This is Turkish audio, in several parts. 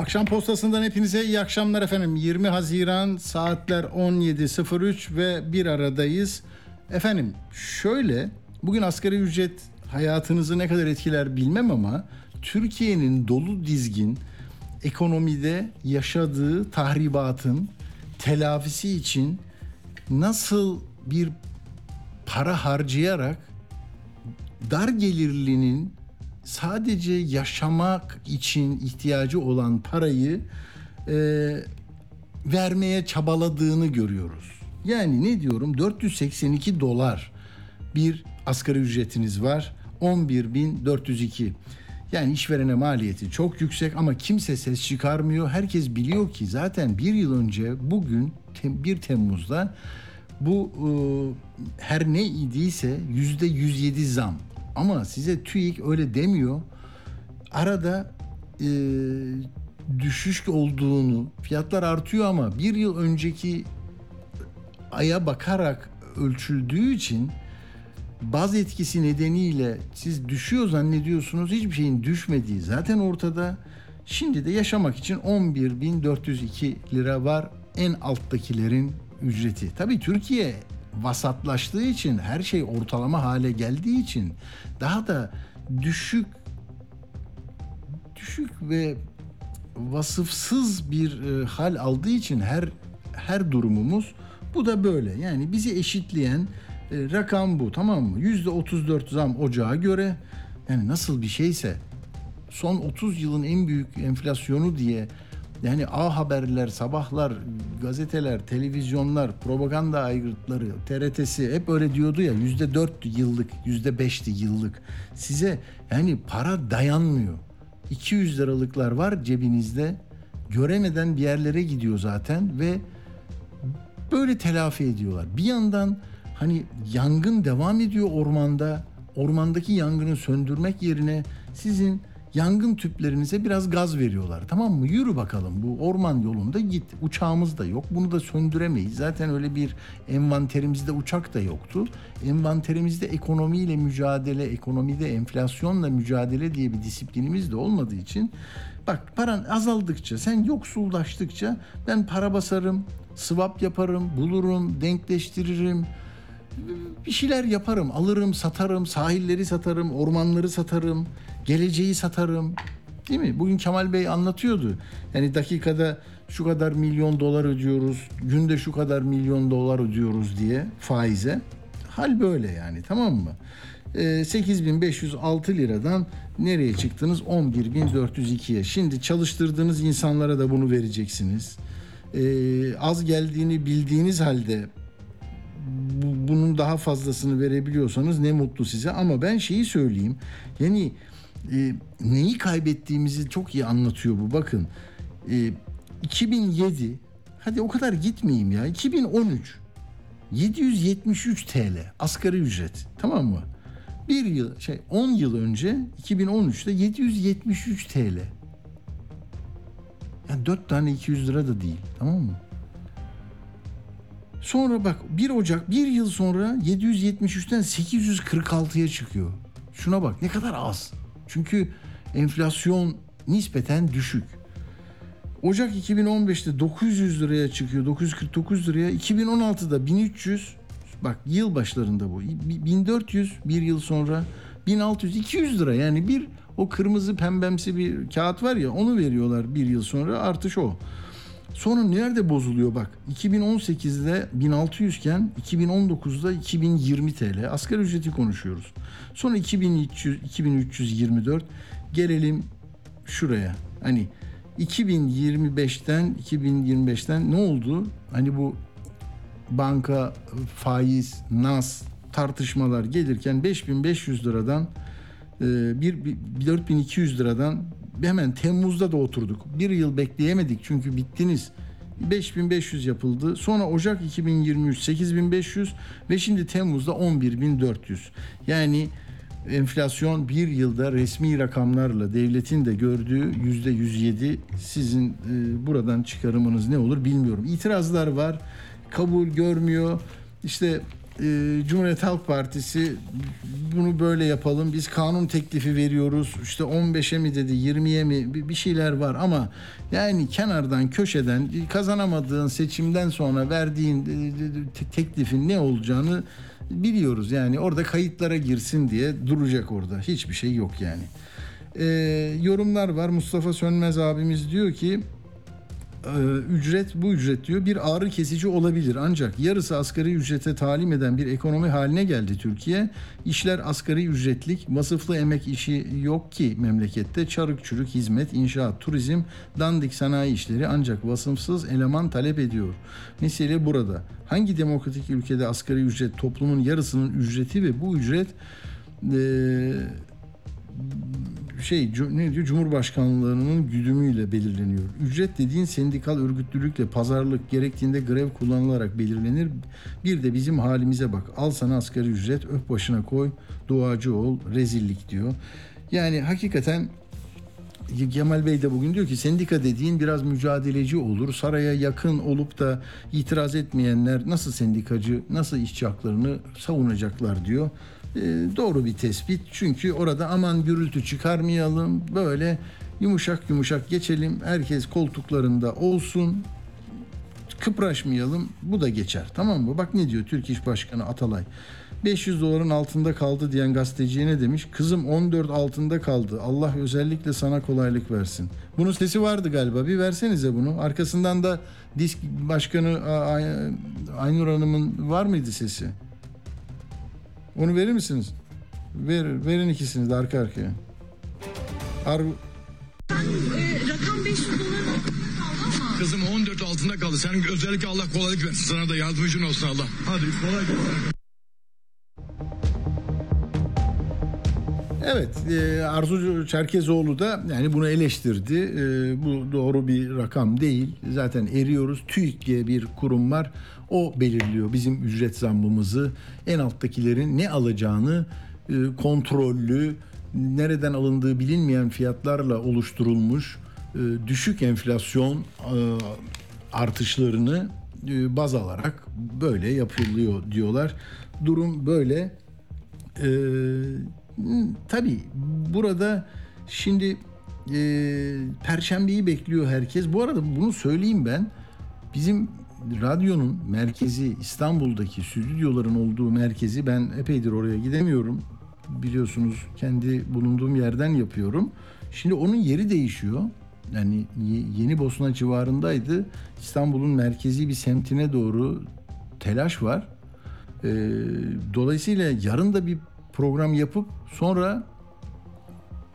Akşam postasından hepinize iyi akşamlar efendim. 20 Haziran saatler 17.03 ve bir aradayız. Efendim şöyle bugün asgari ücret hayatınızı ne kadar etkiler bilmem ama Türkiye'nin dolu dizgin ekonomide yaşadığı tahribatın telafisi için nasıl bir para harcayarak dar gelirlinin sadece yaşamak için ihtiyacı olan parayı e, vermeye çabaladığını görüyoruz. Yani ne diyorum 482 dolar bir asgari ücretiniz var 11.402. Yani işverene maliyeti çok yüksek ama kimse ses çıkarmıyor. Herkes biliyor ki zaten bir yıl önce bugün 1 Temmuz'da bu e, her ne idiyse yüzde 107 zam. Ama size TÜİK öyle demiyor. Arada e, düşüş olduğunu, fiyatlar artıyor ama bir yıl önceki aya bakarak ölçüldüğü için baz etkisi nedeniyle siz düşüyor zannediyorsunuz. Hiçbir şeyin düşmediği zaten ortada. Şimdi de yaşamak için 11.402 lira var en alttakilerin ücreti. Tabii Türkiye vasatlaştığı için her şey ortalama hale geldiği için daha da düşük düşük ve vasıfsız bir e, hal aldığı için her her durumumuz bu da böyle. Yani bizi eşitleyen e, rakam bu tamam mı? Yüzde 34 zam ocağa göre yani nasıl bir şeyse son 30 yılın en büyük enflasyonu diye yani A haberler, sabahlar, gazeteler, televizyonlar, propaganda aygıtları, TRT'si hep öyle diyordu ya yüzde dört yıllık, yüzde beşti yıllık. Size yani para dayanmıyor. 200 liralıklar var cebinizde. Göremeden bir yerlere gidiyor zaten ve böyle telafi ediyorlar. Bir yandan hani yangın devam ediyor ormanda. Ormandaki yangını söndürmek yerine sizin yangın tüplerinize biraz gaz veriyorlar. Tamam mı? Yürü bakalım bu orman yolunda git. Uçağımız da yok. Bunu da söndüremeyiz. Zaten öyle bir envanterimizde uçak da yoktu. Envanterimizde ekonomiyle mücadele, ekonomide enflasyonla mücadele diye bir disiplinimiz de olmadığı için bak paran azaldıkça, sen yoksullaştıkça ben para basarım, swap yaparım, bulurum, denkleştiririm, bir şeyler yaparım. Alırım, satarım, sahilleri satarım, ormanları satarım, geleceği satarım. Değil mi? Bugün Kemal Bey anlatıyordu. Yani dakikada şu kadar milyon dolar ödüyoruz, günde şu kadar milyon dolar ödüyoruz diye faize. Hal böyle yani tamam mı? 8506 liradan nereye çıktınız? 11402'ye. Şimdi çalıştırdığınız insanlara da bunu vereceksiniz. Ee, az geldiğini bildiğiniz halde bunun daha fazlasını verebiliyorsanız ne mutlu size. Ama ben şeyi söyleyeyim. Yani e, neyi kaybettiğimizi çok iyi anlatıyor bu. Bakın e, 2007 hadi o kadar gitmeyeyim ya 2013 773 TL asgari ücret tamam mı? Bir yıl şey 10 yıl önce 2013'te 773 TL. Yani 4 tane 200 lira da değil tamam mı? Sonra bak 1 Ocak bir yıl sonra 773'ten 846'ya çıkıyor. Şuna bak ne kadar az. Çünkü enflasyon nispeten düşük. Ocak 2015'te 900 liraya çıkıyor. 949 liraya. 2016'da 1300 bak yıl başlarında bu. 1400 bir yıl sonra 1600 200 lira yani bir o kırmızı pembemsi bir kağıt var ya onu veriyorlar bir yıl sonra artış o. Sonra nerede bozuluyor bak 2018'de 1600 iken 2019'da 2020 TL asgari ücreti konuşuyoruz. Sonra 2300 2324 gelelim şuraya. Hani 2025'ten 2025'ten ne oldu? Hani bu banka faiz, nas tartışmalar gelirken 5500 liradan bir, bir 4200 liradan hemen Temmuz'da da oturduk. Bir yıl bekleyemedik çünkü bittiniz. 5500 yapıldı. Sonra Ocak 2023 8500 ve şimdi Temmuz'da 11400. Yani enflasyon bir yılda resmi rakamlarla devletin de gördüğü yüzde 107 sizin e, buradan çıkarımınız ne olur bilmiyorum. İtirazlar var kabul görmüyor. İşte e, Cumhuriyet Halk Partisi bunu böyle yapalım. Biz kanun teklifi veriyoruz. İşte 15'e mi dedi, 20'ye mi bir şeyler var ama yani kenardan, köşeden kazanamadığın seçimden sonra verdiğin teklifin ne olacağını biliyoruz. Yani orada kayıtlara girsin diye duracak orada. Hiçbir şey yok yani. Ee, yorumlar var. Mustafa Sönmez abimiz diyor ki e, ücret bu ücret diyor bir ağrı kesici olabilir ancak yarısı asgari ücrete talim eden bir ekonomi haline geldi Türkiye. İşler asgari ücretlik, vasıflı emek işi yok ki memlekette çarık çürük hizmet, inşaat, turizm, dandik sanayi işleri ancak vasıfsız eleman talep ediyor. Mesele burada. Hangi demokratik ülkede asgari ücret toplumun yarısının ücreti ve bu ücret e, şey ne diyor Cumhurbaşkanlığının güdümüyle belirleniyor. Ücret dediğin sendikal örgütlülükle pazarlık gerektiğinde grev kullanılarak belirlenir. Bir de bizim halimize bak. Al sana asgari ücret, öp başına koy, duacı ol, rezillik diyor. Yani hakikaten Kemal Bey de bugün diyor ki sendika dediğin biraz mücadeleci olur. Saraya yakın olup da itiraz etmeyenler nasıl sendikacı, nasıl işçi haklarını savunacaklar diyor. E, doğru bir tespit. Çünkü orada aman gürültü çıkarmayalım. Böyle yumuşak yumuşak geçelim. Herkes koltuklarında olsun. Kıpraşmayalım. Bu da geçer. Tamam mı? Bak ne diyor Türk İş Başkanı Atalay. 500 doların altında kaldı diyen gazeteciye ne demiş? Kızım 14 altında kaldı. Allah özellikle sana kolaylık versin. Bunun sesi vardı galiba. Bir versenize bunu. Arkasından da disk başkanı Aynur Hanım'ın var mıydı sesi? Onu verir misiniz? Ver, verin ikisini de arka arkaya. Ar e, rakam 500 dolar ama. Kızım 14 altında kaldı. Sen özellikle Allah kolaylık versin. Sana da yardımcın olsun Allah. Hadi kolay gelsin. Evet, e, Arzu Çerkezoğlu da yani bunu eleştirdi. E, bu doğru bir rakam değil. Zaten eriyoruz. TÜİK diye bir kurum var. O belirliyor bizim ücret zammımızı. En alttakilerin ne alacağını e, kontrollü, nereden alındığı bilinmeyen fiyatlarla oluşturulmuş düşük enflasyon artışlarını baz alarak böyle yapılıyor diyorlar. Durum böyle. Tabii burada şimdi e, Perşembeyi bekliyor herkes. Bu arada bunu söyleyeyim ben. Bizim radyonun merkezi İstanbul'daki stüdyoların olduğu merkezi ben epeydir oraya gidemiyorum. Biliyorsunuz kendi bulunduğum yerden yapıyorum. Şimdi onun yeri değişiyor. Yani Yeni Bosna civarındaydı. İstanbul'un merkezi bir semtine doğru telaş var. Ee, dolayısıyla yarın da bir program yapıp sonra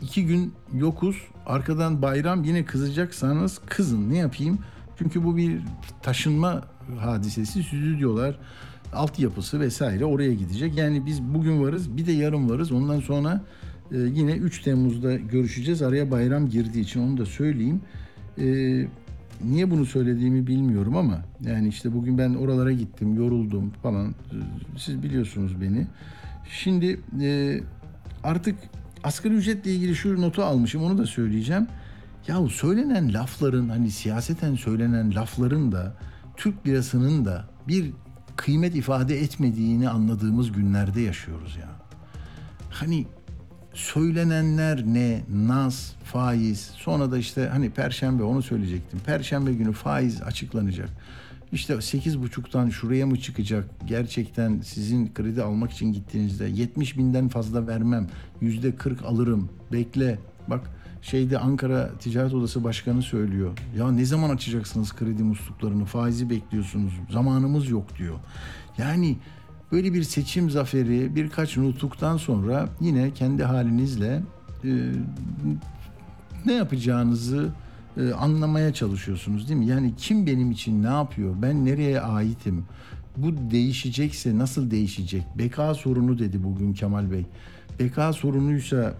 iki gün yokuz arkadan bayram yine kızacaksanız kızın ne yapayım? Çünkü bu bir taşınma hadisesi stüdyolar altyapısı vesaire oraya gidecek. Yani biz bugün varız bir de yarın varız ondan sonra e, yine 3 Temmuz'da görüşeceğiz. Araya bayram girdiği için onu da söyleyeyim. E, niye bunu söylediğimi bilmiyorum ama yani işte bugün ben oralara gittim yoruldum falan siz biliyorsunuz beni. Şimdi e, artık asgari ücretle ilgili şu notu almışım onu da söyleyeceğim. Yahu söylenen lafların hani siyaseten söylenen lafların da Türk lirasının da bir kıymet ifade etmediğini anladığımız günlerde yaşıyoruz ya. Hani söylenenler ne? Naz, faiz. Sonra da işte hani perşembe onu söyleyecektim. Perşembe günü faiz açıklanacak. İşte sekiz buçuktan şuraya mı çıkacak? Gerçekten sizin kredi almak için gittiğinizde 70 binden fazla vermem. Yüzde 40 alırım. Bekle. Bak şeyde Ankara Ticaret Odası Başkanı söylüyor. Ya ne zaman açacaksınız kredi musluklarını? Faizi bekliyorsunuz. Zamanımız yok diyor. Yani böyle bir seçim zaferi birkaç nutuktan sonra yine kendi halinizle e, ne yapacağınızı e, anlamaya çalışıyorsunuz değil mi? Yani kim benim için ne yapıyor? Ben nereye aitim? Bu değişecekse nasıl değişecek? Beka sorunu dedi bugün Kemal Bey. Beka sorunuysa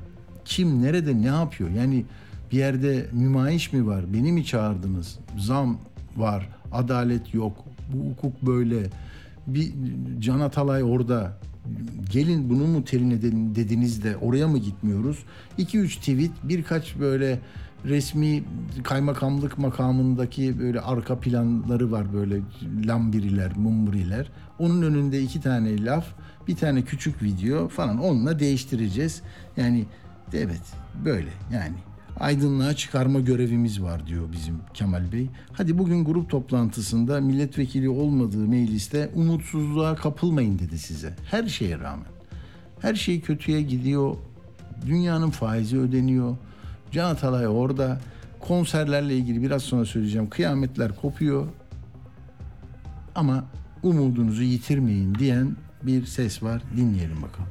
kim nerede ne yapıyor? Yani bir yerde mümayiş mi var? Beni mi çağırdınız? Zam var. adalet yok, bu hukuk böyle. Bir Can Atalay orada. Gelin bunu mu terin edin dediniz de oraya mı gitmiyoruz? 2-3 tweet, birkaç böyle resmi kaymakamlık makamındaki böyle arka planları var böyle lambiriler, mumburiler. Onun önünde iki tane laf, bir tane küçük video falan onunla değiştireceğiz. Yani evet böyle yani aydınlığa çıkarma görevimiz var diyor bizim Kemal Bey. Hadi bugün grup toplantısında milletvekili olmadığı mecliste umutsuzluğa kapılmayın dedi size. Her şeye rağmen. Her şey kötüye gidiyor. Dünyanın faizi ödeniyor. Can Atalay orada. Konserlerle ilgili biraz sonra söyleyeceğim. Kıyametler kopuyor. Ama umudunuzu yitirmeyin diyen bir ses var. Dinleyelim bakalım.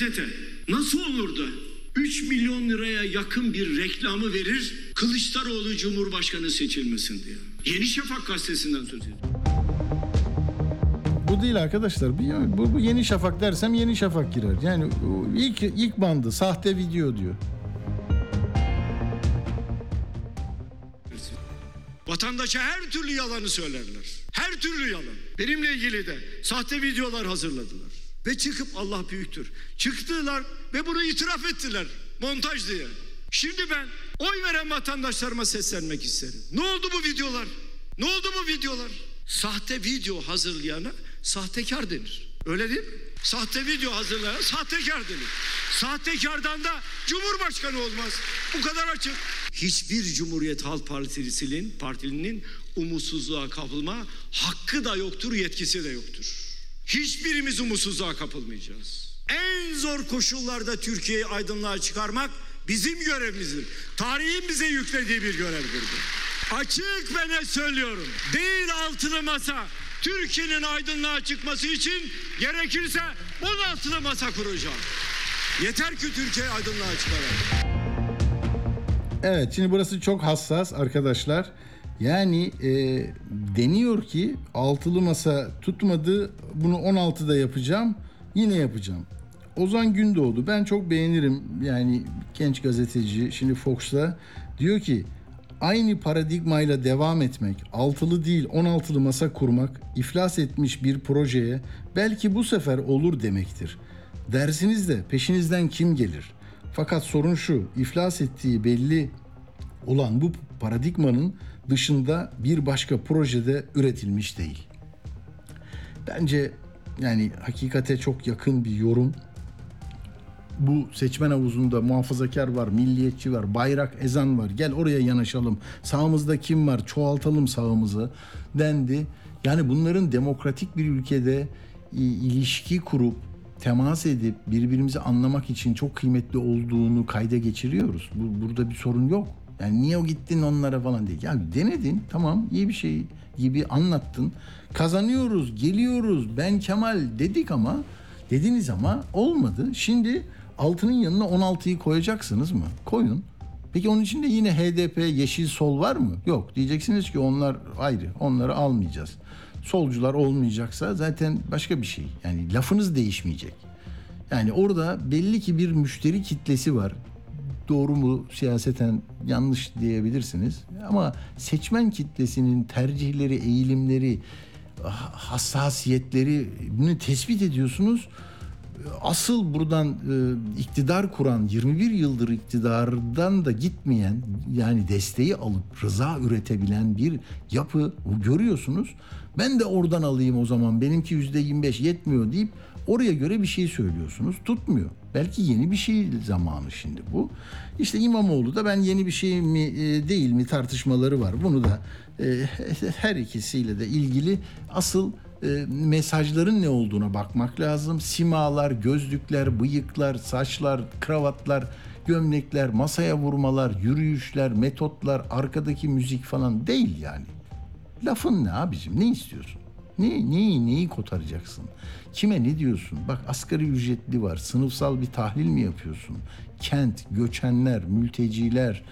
Gazete nasıl olur da 3 milyon liraya yakın bir reklamı verir Kılıçdaroğlu Cumhurbaşkanı seçilmesin diye. Yeni Şafak gazetesinden söz ediyorum. Bu değil arkadaşlar. Bu, bu, Yeni Şafak dersem Yeni Şafak girer. Yani ilk ilk bandı sahte video diyor. Vatandaşa her türlü yalanı söylerler. Her türlü yalan. Benimle ilgili de sahte videolar hazırladılar. Ve çıkıp Allah büyüktür. Çıktılar ve bunu itiraf ettiler. Montaj diye. Şimdi ben oy veren vatandaşlarıma seslenmek isterim. Ne oldu bu videolar? Ne oldu bu videolar? Sahte video hazırlayana sahtekar denir. Öyle değil mi? Sahte video hazırlayana sahtekar denir. Sahtekardan da Cumhurbaşkanı olmaz. Bu kadar açık. Hiçbir Cumhuriyet Halk Partisi'nin, partilinin umutsuzluğa kapılma hakkı da yoktur, yetkisi de yoktur. Hiçbirimiz umutsuzluğa kapılmayacağız. En zor koşullarda Türkiye'yi aydınlığa çıkarmak bizim görevimizdir. Tarihin bize yüklediği bir görevdir bu. Açık ve net söylüyorum. Değil altılı masa. Türkiye'nin aydınlığa çıkması için gerekirse on altılı masa kuracağım. Yeter ki Türkiye aydınlığa çıkaralım. Evet şimdi burası çok hassas arkadaşlar. Yani e, deniyor ki altılı masa tutmadı bunu 16'da yapacağım yine yapacağım. Ozan Gündoğdu ben çok beğenirim yani genç gazeteci şimdi Fox'ta diyor ki aynı paradigmayla devam etmek altılı değil 16'lı masa kurmak iflas etmiş bir projeye belki bu sefer olur demektir. Dersiniz de peşinizden kim gelir? Fakat sorun şu iflas ettiği belli olan bu paradigmanın dışında bir başka projede üretilmiş değil. Bence yani hakikate çok yakın bir yorum. Bu seçmen havuzunda muhafazakar var, milliyetçi var, bayrak, ezan var. Gel oraya yanaşalım. Sağımızda kim var? Çoğaltalım sağımızı dendi. Yani bunların demokratik bir ülkede ilişki kurup temas edip birbirimizi anlamak için çok kıymetli olduğunu kayda geçiriyoruz. Bu, burada bir sorun yok. Yani niye o gittin onlara falan değil. Yani denedin tamam iyi bir şey gibi anlattın. Kazanıyoruz, geliyoruz. Ben Kemal dedik ama dediniz ama olmadı. Şimdi altının yanına 16'yı koyacaksınız mı? Koyun. Peki onun içinde yine HDP, Yeşil Sol var mı? Yok. Diyeceksiniz ki onlar ayrı. Onları almayacağız. Solcular olmayacaksa zaten başka bir şey. Yani lafınız değişmeyecek. Yani orada belli ki bir müşteri kitlesi var doğru mu siyaseten yanlış diyebilirsiniz. Ama seçmen kitlesinin tercihleri, eğilimleri, hassasiyetleri bunu tespit ediyorsunuz. Asıl buradan e, iktidar kuran 21 yıldır iktidardan da gitmeyen yani desteği alıp rıza üretebilen bir yapı görüyorsunuz. Ben de oradan alayım o zaman benimki %25 yetmiyor deyip oraya göre bir şey söylüyorsunuz tutmuyor. Belki yeni bir şey zamanı şimdi bu. İşte İmamoğlu da ben yeni bir şey mi e, değil mi tartışmaları var. Bunu da e, her ikisiyle de ilgili asıl e, mesajların ne olduğuna bakmak lazım. Simalar, gözlükler, bıyıklar, saçlar, kravatlar, gömlekler, masaya vurmalar, yürüyüşler, metotlar, arkadaki müzik falan değil yani. Lafın ne abicim? Ne istiyorsun? Ne, neyi, neyi kotaracaksın? Kime ne diyorsun? Bak asgari ücretli var. Sınıfsal bir tahlil mi yapıyorsun? Kent, göçenler, mülteciler,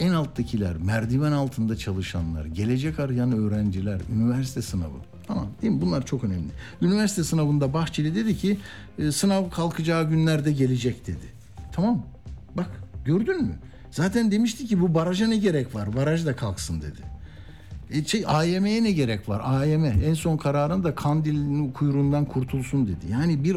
en alttakiler, merdiven altında çalışanlar, gelecek arayan öğrenciler, üniversite sınavı. Tamam değil mi? Bunlar çok önemli. Üniversite sınavında Bahçeli dedi ki e, sınav kalkacağı günlerde gelecek dedi. Tamam Bak gördün mü? Zaten demişti ki bu baraja ne gerek var? Baraj da kalksın dedi. E şey, AYM'ye ne gerek var? AYM en son kararında Kandil'in kuyruğundan kurtulsun dedi. Yani bir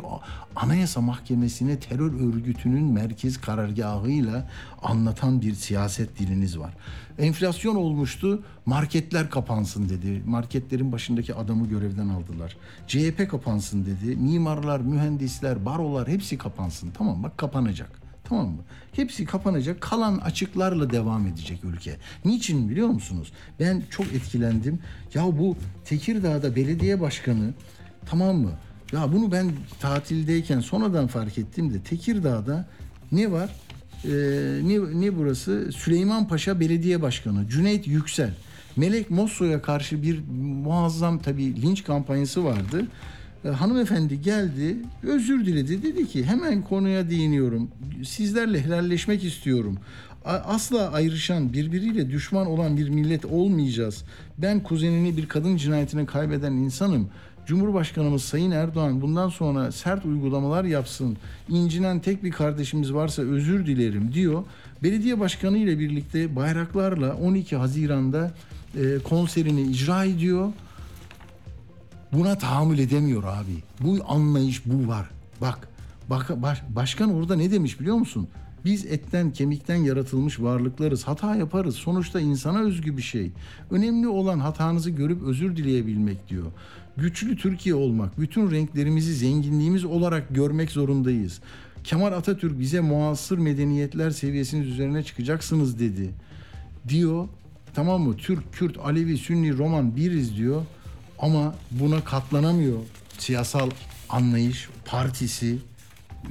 anayasa mahkemesine terör örgütünün merkez karargahıyla anlatan bir siyaset diliniz var. Enflasyon olmuştu, marketler kapansın dedi. Marketlerin başındaki adamı görevden aldılar. CHP kapansın dedi. Mimarlar, mühendisler, barolar hepsi kapansın. Tamam bak kapanacak. Tamam mı? Hepsi kapanacak. Kalan açıklarla devam edecek ülke. Niçin biliyor musunuz? Ben çok etkilendim. Ya bu Tekirdağ'da belediye başkanı tamam mı? Ya bunu ben tatildeyken sonradan fark ettim de Tekirdağ'da ne var? Ee, ne, ne burası? Süleyman Paşa Belediye Başkanı Cüneyt Yüksel. Melek Mosso'ya karşı bir muazzam tabii linç kampanyası vardı. E, hanımefendi geldi, özür diledi. Dedi ki hemen konuya değiniyorum. Sizlerle helalleşmek istiyorum. Asla ayrışan, birbiriyle düşman olan bir millet olmayacağız. Ben kuzenini bir kadın cinayetine kaybeden insanım. Cumhurbaşkanımız Sayın Erdoğan bundan sonra sert uygulamalar yapsın. İncinen tek bir kardeşimiz varsa özür dilerim diyor. Belediye başkanı ile birlikte bayraklarla 12 Haziran'da e, konserini icra ediyor. Buna tahammül edemiyor abi. Bu anlayış bu var. Bak, bak baş, başkan orada ne demiş biliyor musun? Biz etten kemikten yaratılmış varlıklarız. Hata yaparız. Sonuçta insana özgü bir şey. Önemli olan hatanızı görüp özür dileyebilmek diyor. Güçlü Türkiye olmak, bütün renklerimizi zenginliğimiz olarak görmek zorundayız. Kemal Atatürk bize muasır medeniyetler seviyesinin üzerine çıkacaksınız dedi. Diyor. Tamam mı? Türk, Kürt, Alevi, Sünni, Roman biriz diyor. Ama buna katlanamıyor siyasal anlayış, partisi,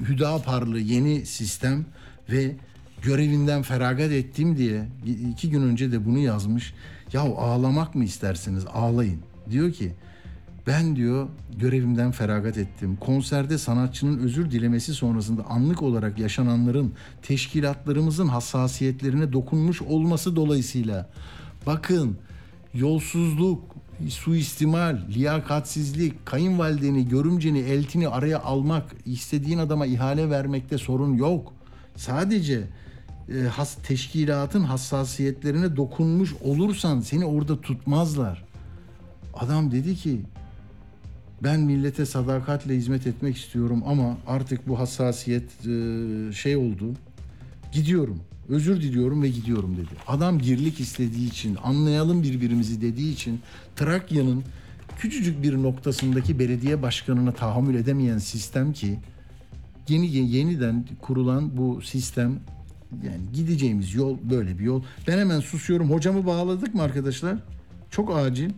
Hüdaparlı yeni sistem ve görevinden feragat ettim diye iki gün önce de bunu yazmış. Ya ağlamak mı istersiniz? Ağlayın. Diyor ki ben diyor görevimden feragat ettim. Konserde sanatçının özür dilemesi sonrasında anlık olarak yaşananların teşkilatlarımızın hassasiyetlerine dokunmuş olması dolayısıyla bakın yolsuzluk, suistimal, liyakatsizlik, kayınvalideni, görümceni, eltini araya almak, istediğin adama ihale vermekte sorun yok. Sadece e, has, teşkilatın hassasiyetlerine dokunmuş olursan seni orada tutmazlar. Adam dedi ki ben millete sadakatle hizmet etmek istiyorum ama artık bu hassasiyet e, şey oldu. Gidiyorum. Özür diliyorum ve gidiyorum dedi. Adam girlik istediği için, anlayalım birbirimizi dediği için Trakya'nın küçücük bir noktasındaki belediye başkanına tahammül edemeyen sistem ki yeni yeniden kurulan bu sistem yani gideceğimiz yol böyle bir yol. Ben hemen susuyorum. Hocamı bağladık mı arkadaşlar? Çok acil.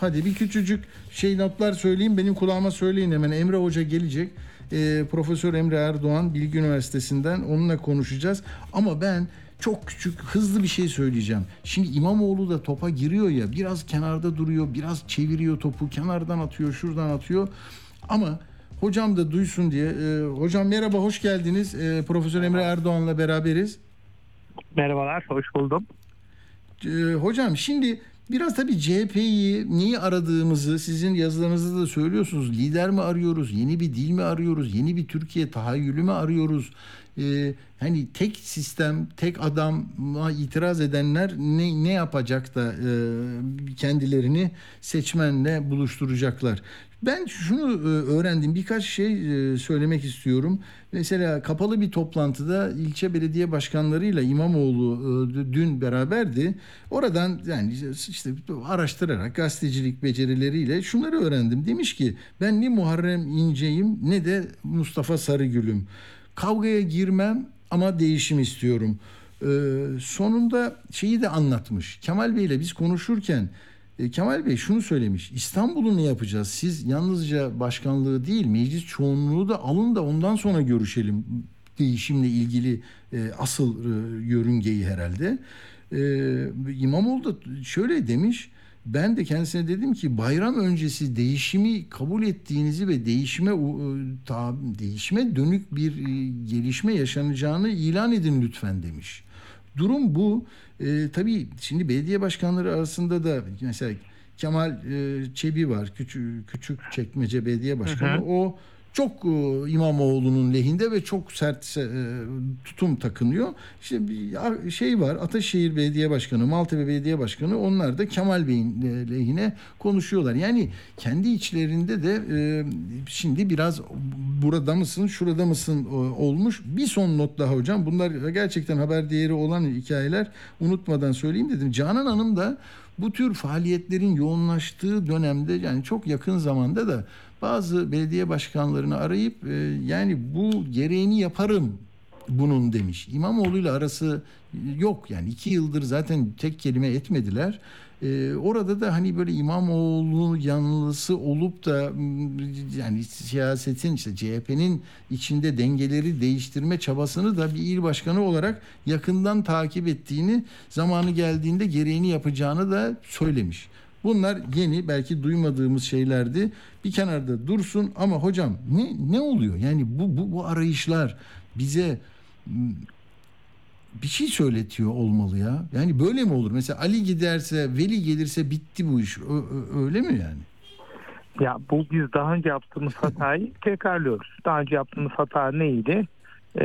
Hadi bir küçücük şey notlar söyleyeyim. Benim kulağıma söyleyin hemen. Emre Hoca gelecek e, Profesör Emre Erdoğan Bilgi Üniversitesi'nden onunla konuşacağız. Ama ben çok küçük hızlı bir şey söyleyeceğim. Şimdi İmamoğlu da topa giriyor ya biraz kenarda duruyor biraz çeviriyor topu kenardan atıyor şuradan atıyor ama hocam da duysun diye. E, hocam merhaba hoş geldiniz. E, Profesör Emre Erdoğan'la beraberiz. Merhabalar hoş buldum. E, hocam şimdi Biraz tabii CHP'yi neyi aradığımızı sizin yazılarınızda da söylüyorsunuz. Lider mi arıyoruz? Yeni bir dil mi arıyoruz? Yeni bir Türkiye tahayyülü mü arıyoruz? Ee, hani tek sistem, tek adama itiraz edenler ne, ne yapacak da e, kendilerini seçmenle buluşturacaklar? Ben şunu e, öğrendim. Birkaç şey e, söylemek istiyorum. Mesela kapalı bir toplantıda ilçe belediye başkanlarıyla İmamoğlu e, dün beraberdi. Oradan yani işte araştırarak gazetecilik becerileriyle şunları öğrendim. Demiş ki ben ne Muharrem İnce'yim ne de Mustafa Sarıgül'üm. Kavgaya girmem ama değişim istiyorum. Sonunda şeyi de anlatmış. Kemal Bey ile biz konuşurken e, Kemal Bey şunu söylemiş. İstanbul'u ne yapacağız? Siz yalnızca başkanlığı değil meclis çoğunluğu da alın da ondan sonra görüşelim. Değişimle ilgili e, asıl e, yörüngeyi herhalde. E, İmamoğlu da şöyle demiş. Ben de kendisine dedim ki bayram öncesi değişimi kabul ettiğinizi ve değişime e, ta, değişime dönük bir e, gelişme yaşanacağını ilan edin lütfen demiş. Durum bu. E, tabii şimdi belediye başkanları arasında da mesela Kemal e, Çebi var. Küçük, küçük çekmece belediye başkanı. Hı hı. O çok e, İmamoğlu'nun lehinde ve çok sert e, tutum takınıyor. İşte bir şey var Ataşehir Belediye Başkanı, Maltepe Belediye Başkanı onlar da Kemal Bey'in e, lehine konuşuyorlar. Yani kendi içlerinde de şimdi biraz burada mısın, şurada mısın olmuş. Bir son not daha hocam. Bunlar gerçekten haber değeri olan hikayeler. Unutmadan söyleyeyim dedim. Canan Hanım da bu tür faaliyetlerin yoğunlaştığı dönemde yani çok yakın zamanda da bazı belediye başkanlarını arayıp e, yani bu gereğini yaparım bunun demiş. İmamoğlu'yla arası yok yani iki yıldır zaten tek kelime etmediler. E, orada da hani böyle İmamoğlu yanlısı olup da yani siyasetin işte CHP'nin içinde dengeleri değiştirme çabasını da bir il başkanı olarak yakından takip ettiğini zamanı geldiğinde gereğini yapacağını da söylemiş. Bunlar yeni belki duymadığımız şeylerdi. Bir kenarda dursun ama hocam ne ne oluyor? Yani bu bu, bu arayışlar bize m, bir şey söyletiyor olmalı ya. Yani böyle mi olur? Mesela Ali giderse, Veli gelirse bitti bu iş. Ö- ö- öyle mi yani? Ya bu biz daha önce yaptığımız hatayı tekrarlıyoruz. Daha önce yaptığımız hata neydi? Ee,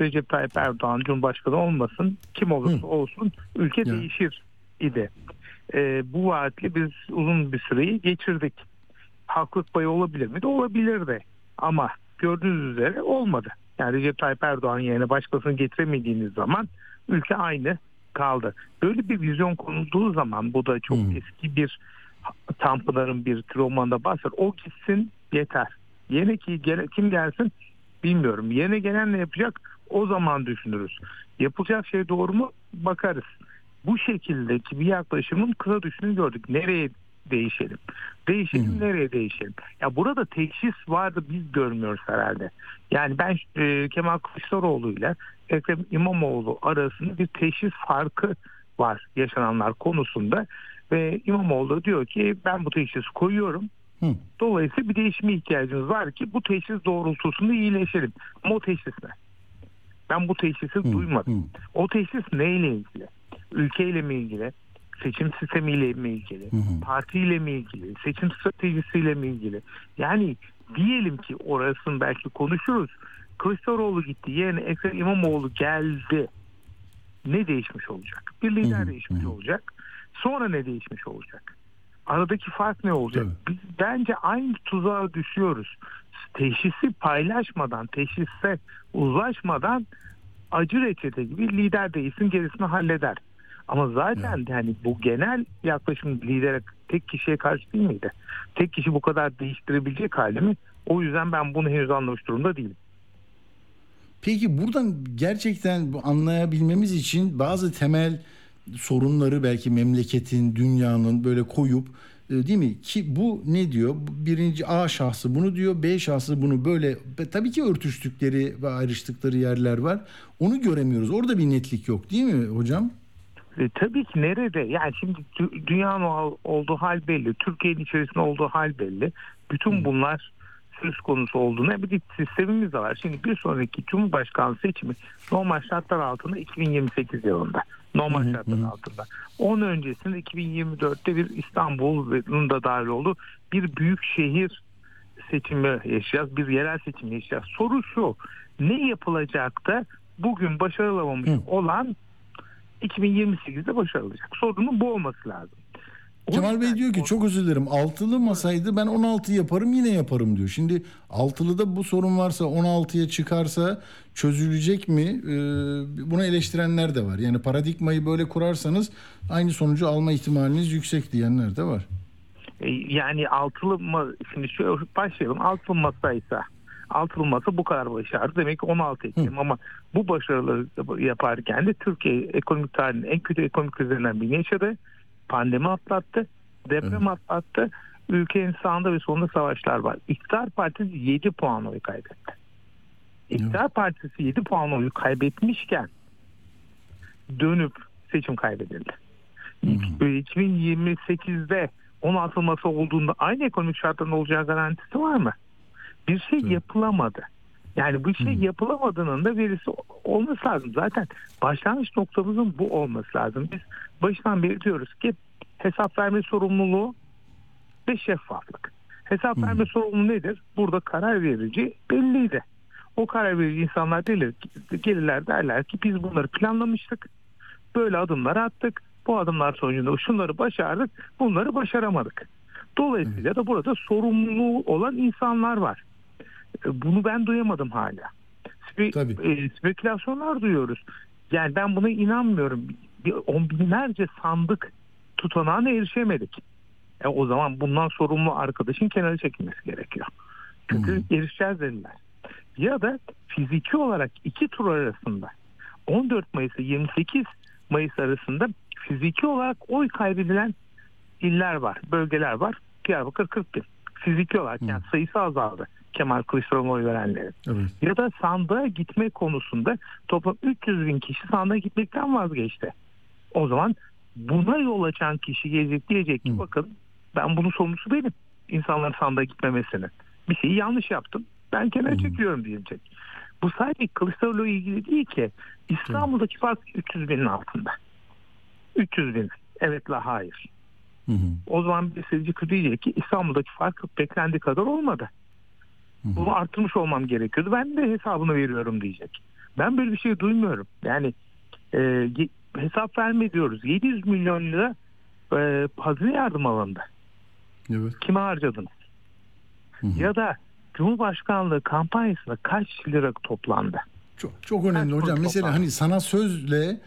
Recep Tayyip Erdoğan Cumhurbaşkanı olmasın, kim olursa Hı. olsun ülke Ya. değişir idi. Ee, bu vaatle biz uzun bir süreyi geçirdik. Haklılık payı olabilir mi? De olabilirdi. Ama gördüğünüz üzere olmadı. Yani Recep Tayyip Erdoğan yerine başkasını getiremediğiniz zaman ülke aynı kaldı. Böyle bir vizyon konulduğu zaman bu da çok Hı. eski bir Tanpınar'ın bir romanda bahseder. O gitsin yeter. Yeni ki gele, kim gelsin bilmiyorum. Yeni gelen ne yapacak? O zaman düşünürüz. Yapılacak şey doğru mu? Bakarız. Bu şekildeki bir yaklaşımın kısa düşünü gördük. Nereye değişelim? Değişelim Hı. nereye değişelim? Ya burada teşhis vardı biz görmüyoruz herhalde. Yani ben e, Kemal Kılıçdaroğlu ile Ekrem İmamoğlu arasında bir teşhis farkı var yaşananlar konusunda ve İmamoğlu diyor ki ben bu teşhisi koyuyorum. Hı. Dolayısıyla bir değişime ihtiyacımız var ki bu teşhis doğrultusunda iyileşelim. Ama o teşhis ne? Ben bu teşhisi Hı, duymadım. hı. O teşhis neyle ilgili? Ülkeyle mi ilgili? Seçim sistemiyle mi ilgili? Hı hı. Partiyle mi ilgili? Seçim stratejisiyle mi ilgili? Yani diyelim ki orasını belki konuşuruz. Kılıçdaroğlu gitti. Yerine Ekrem İmamoğlu geldi. Ne değişmiş olacak? Bir lider Hı hı, değişmiş hı. olacak. Sonra ne değişmiş olacak? Aradaki fark ne olacak? Tabii. Biz bence aynı tuzağa düşüyoruz. Teşhisi paylaşmadan, teşhisse uzlaşmadan acı reçete gibi lider değilsin gerisini halleder. Ama zaten yani bu genel yaklaşım lidere tek kişiye karşı değil miydi? Tek kişi bu kadar değiştirebilecek hali mi? O yüzden ben bunu henüz anlamış durumda değilim. Peki buradan gerçekten anlayabilmemiz için bazı temel sorunları belki memleketin, dünyanın böyle koyup e, değil mi? Ki bu ne diyor? Birinci A şahsı bunu diyor, B şahsı bunu böyle tabii ki örtüştükleri ve ayrıştıkları yerler var. Onu göremiyoruz. Orada bir netlik yok değil mi hocam? E, tabii ki nerede? Yani şimdi dü- dünyanın olduğu hal belli. Türkiye'nin içerisinde olduğu hal belli. Bütün bunlar söz konusu olduğuna bir sistemimiz de var. Şimdi bir sonraki Cumhurbaşkanlığı seçimi normal şartlar altında 2028 yılında. Normal şartlar altında. Onun öncesinde 2024'te bir İstanbul'un da dahil olduğu bir büyük şehir seçimi yaşayacağız. Bir yerel seçim yaşayacağız. Soru şu. Ne yapılacak da bugün başarılamamış Hı. olan 2028'de başarılacak. Sorunun bu olması lazım. O Kemal Bey diyor ki çok özür dilerim altılı masaydı ben 16 yaparım yine yaparım diyor. Şimdi altılıda bu sorun varsa 16'ya çıkarsa çözülecek mi? Ee, bunu eleştirenler de var. Yani paradigmayı böyle kurarsanız aynı sonucu alma ihtimaliniz yüksek diyenler de var. E, Yani altılı ma şimdi şöyle başlayalım. Altılı masaysa altılı masa bu kadar başardı. Demek ki 16 ekledim ama bu başarıları yaparken de Türkiye ekonomik tarihinin en kötü ekonomik krizlerinden birini yaşadı. Pandemi atlattı. Deprem atlattı. Ülkenin sağında ve solunda savaşlar var. İktidar Partisi 7 puan oy kaybetti. İktidar Partisi 7 puan oyu kaybetmişken dönüp seçim kaybedildi. 2028'de 16 masa olduğunda aynı ekonomik şartların olacağı garantisi var mı? Bir şey yapılamadı. Yani bu şey yapılamadığının da verisi olması lazım. Zaten başlangıç noktamızın bu olması lazım. Biz baştan beri diyoruz ki hesap verme sorumluluğu ve şeffaflık. Hesap verme sorumluluğu nedir? Burada karar verici belliydi. O karar verici insanlar gelir, gelirler derler ki biz bunları planlamıştık. Böyle adımlar attık. Bu adımlar sonucunda şunları başardık. Bunları başaramadık. Dolayısıyla da burada sorumluluğu olan insanlar var. E, Bunu ben duyamadım hala. Spe- Tabii. e, spekülasyonlar duyuyoruz. Yani ben buna inanmıyorum. On binlerce sandık tutanağına erişemedik. E o zaman bundan sorumlu arkadaşın kenara çekilmesi gerekiyor. Çünkü erişeceğiz dediler. Ya da fiziki olarak iki tur arasında 14 Mayıs ile 28 Mayıs arasında fiziki olarak oy kaybedilen iller var, bölgeler var. Diyarbakır 40 bin. Fiziki olarak yani sayısı azaldı Kemal Kılıçdaroğlu'na oy verenlerin. Evet. Ya da sandığa gitme konusunda toplam 300 bin kişi sandığa gitmekten vazgeçti. O zaman buna yol açan kişi gelecek diyecek ki Hı. bakın ben bunun sorumlusu benim. İnsanların sandığa gitmemesinin. Bir şeyi yanlış yaptım. Ben kenara çekiyorum diyecek. Bu sadece Kılıçdaroğlu'yla ilgili değil ki. İstanbul'daki fark 300 binin altında. 300 bin. Evet la hayır. Hı hı. O zaman bir seyirci diyecek ki İstanbul'daki fark beklendiği kadar olmadı. Bunu arttırmış olmam gerekiyordu. Ben de hesabını veriyorum diyecek. Ben böyle bir şey duymuyorum. Yani e, hesap verme diyoruz. 700 milyon lira e, hazine yardım alındı. Evet. Kime harcadınız? Ya da Cumhurbaşkanlığı kampanyasında kaç lira toplandı? Çok çok önemli Kaç hocam. Mesela toplam? hani sana sözle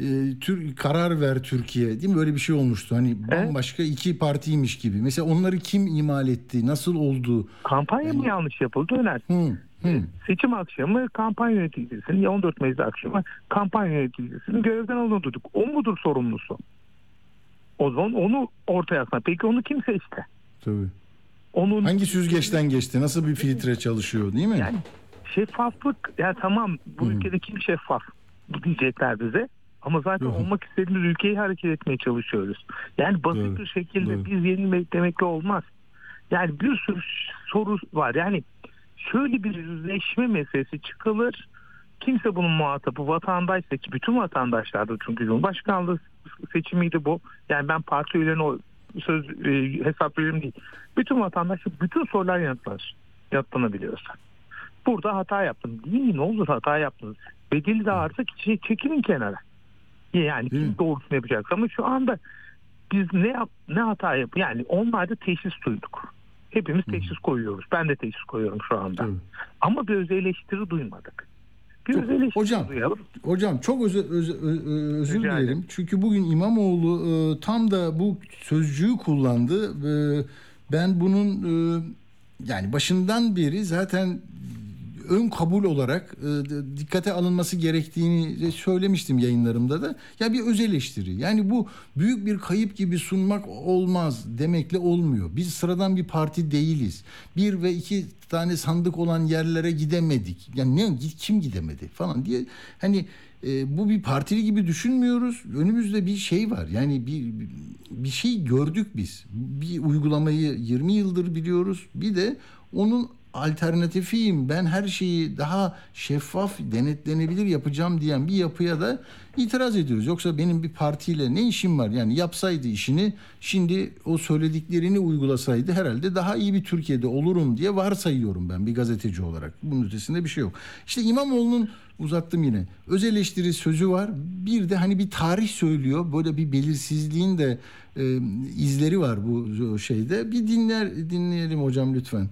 e, tür, karar ver Türkiye değil mi? Böyle bir şey olmuştu. Hani bambaşka iki partiymiş gibi. Mesela onları kim imal etti? Nasıl oldu? Kampanya mı yanlış yapıldı önersin. Hı, hı. Seçim akşamı kampanya yöneticisinin ya 14 Mayıs akşamı kampanya yöneticisinin görevden alındırdık. O mudur sorumlusu? O zaman onu ortaya atma. Peki onu kim seçti? Tabii. Onun Hangi süzgeçten geçti? Nasıl bir filtre çalışıyor değil mi? yani şeffaflık ya tamam bu ülkede kim şeffaf diyecekler bize. Ama zaten olmak istediğimiz ülkeyi hareket etmeye çalışıyoruz. Yani basit Doğru, bir şekilde doğru. biz yenilmedik demekle olmaz. Yani bir sürü soru var. Yani şöyle bir yüzleşme meselesi çıkılır. Kimse bunun muhatabı vatandaşsa ki bütün vatandaşlardır çünkü Cumhurbaşkanlığı seçimiydi bu. Yani ben parti üyelerine o söz e, hesap veririm değil. Bütün vatandaş bütün sorular yanıtlanır. Yanıtlanabiliyorsa. Burada hata yaptım. Değil mi? Ne olur hata yaptınız. Bedeli de ağırsa ki çekilin kenara. Yani Değil kim mi? doğrusunu yapacak ama şu anda biz ne yap, ne hata yap yani onlarda teşhis duyduk. Hepimiz teşhis koyuyoruz. Ben de teşhis koyuyorum şu anda. Tabii. Ama bir öz eleştiri duymadık. Bir Çok- öz eleştiri hocam, duyalım. Hocam çok özür, özür, ö- özür Rica dilerim. ederim. Çünkü bugün İmamoğlu e, tam da bu sözcüğü kullandı. E, ben bunun e, yani başından beri zaten ön kabul olarak e, dikkate alınması gerektiğini söylemiştim yayınlarımda da. Ya bir öz eleştiri. Yani bu büyük bir kayıp gibi sunmak olmaz demekle olmuyor. Biz sıradan bir parti değiliz. Bir ve iki tane sandık olan yerlere gidemedik. Yani ne kim gidemedi falan diye hani e, bu bir partili gibi düşünmüyoruz. Önümüzde bir şey var. Yani bir bir şey gördük biz. Bir uygulamayı 20 yıldır biliyoruz. Bir de onun alternatifiyim. Ben her şeyi daha şeffaf, denetlenebilir yapacağım diyen bir yapıya da itiraz ediyoruz. Yoksa benim bir partiyle ne işim var? Yani yapsaydı işini, şimdi o söylediklerini uygulasaydı herhalde daha iyi bir Türkiye'de olurum diye varsayıyorum ben bir gazeteci olarak. Bunun ötesinde bir şey yok. İşte İmamoğlu'nun uzattım yine. Öz eleştiri sözü var. Bir de hani bir tarih söylüyor. Böyle bir belirsizliğin de e, izleri var bu şeyde. Bir dinler dinleyelim hocam lütfen.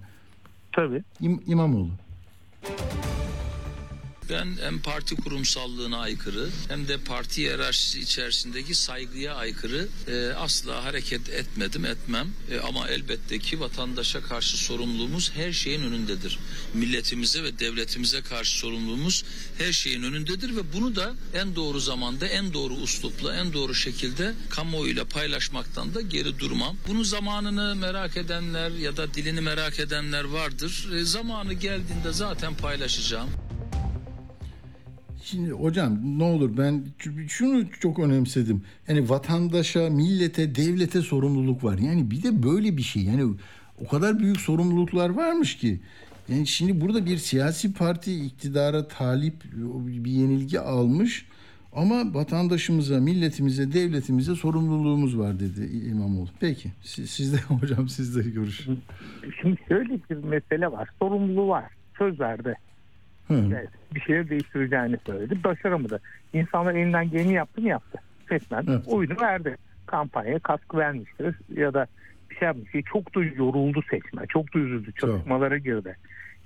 Tabii. İm, İmamoğlu. Ben hem parti kurumsallığına aykırı hem de parti hiyerarşisi içerisindeki saygıya aykırı e, asla hareket etmedim etmem. E, ama elbette ki vatandaşa karşı sorumluluğumuz her şeyin önündedir. Milletimize ve devletimize karşı sorumluluğumuz her şeyin önündedir ve bunu da en doğru zamanda en doğru uslupla en doğru şekilde kamuoyuyla paylaşmaktan da geri durmam. Bunun zamanını merak edenler ya da dilini merak edenler vardır. E, zamanı geldiğinde zaten paylaşacağım. Şimdi hocam ne olur ben şunu çok önemsedim. Yani vatandaşa, millete, devlete sorumluluk var. Yani bir de böyle bir şey. Yani o kadar büyük sorumluluklar varmış ki. Yani şimdi burada bir siyasi parti iktidara talip bir yenilgi almış ama vatandaşımıza, milletimize, devletimize sorumluluğumuz var dedi İmamoğlu. Peki siz, siz de hocam siz de görüşün. Şimdi şöyle bir mesele var. Sorumluluğu var. Söz verdi. Hı. Bir şeyleri değiştireceğini söyledi. Başaramadı. İnsanlar elinden geleni yaptı mı yaptı. Seçmen Evet. oyunu verdi. Kampanyaya katkı vermiştir ya da bir şey yapmış. Çok da yoruldu seçmen. Çok da üzüldü. Çok. Çalışmalara girdi.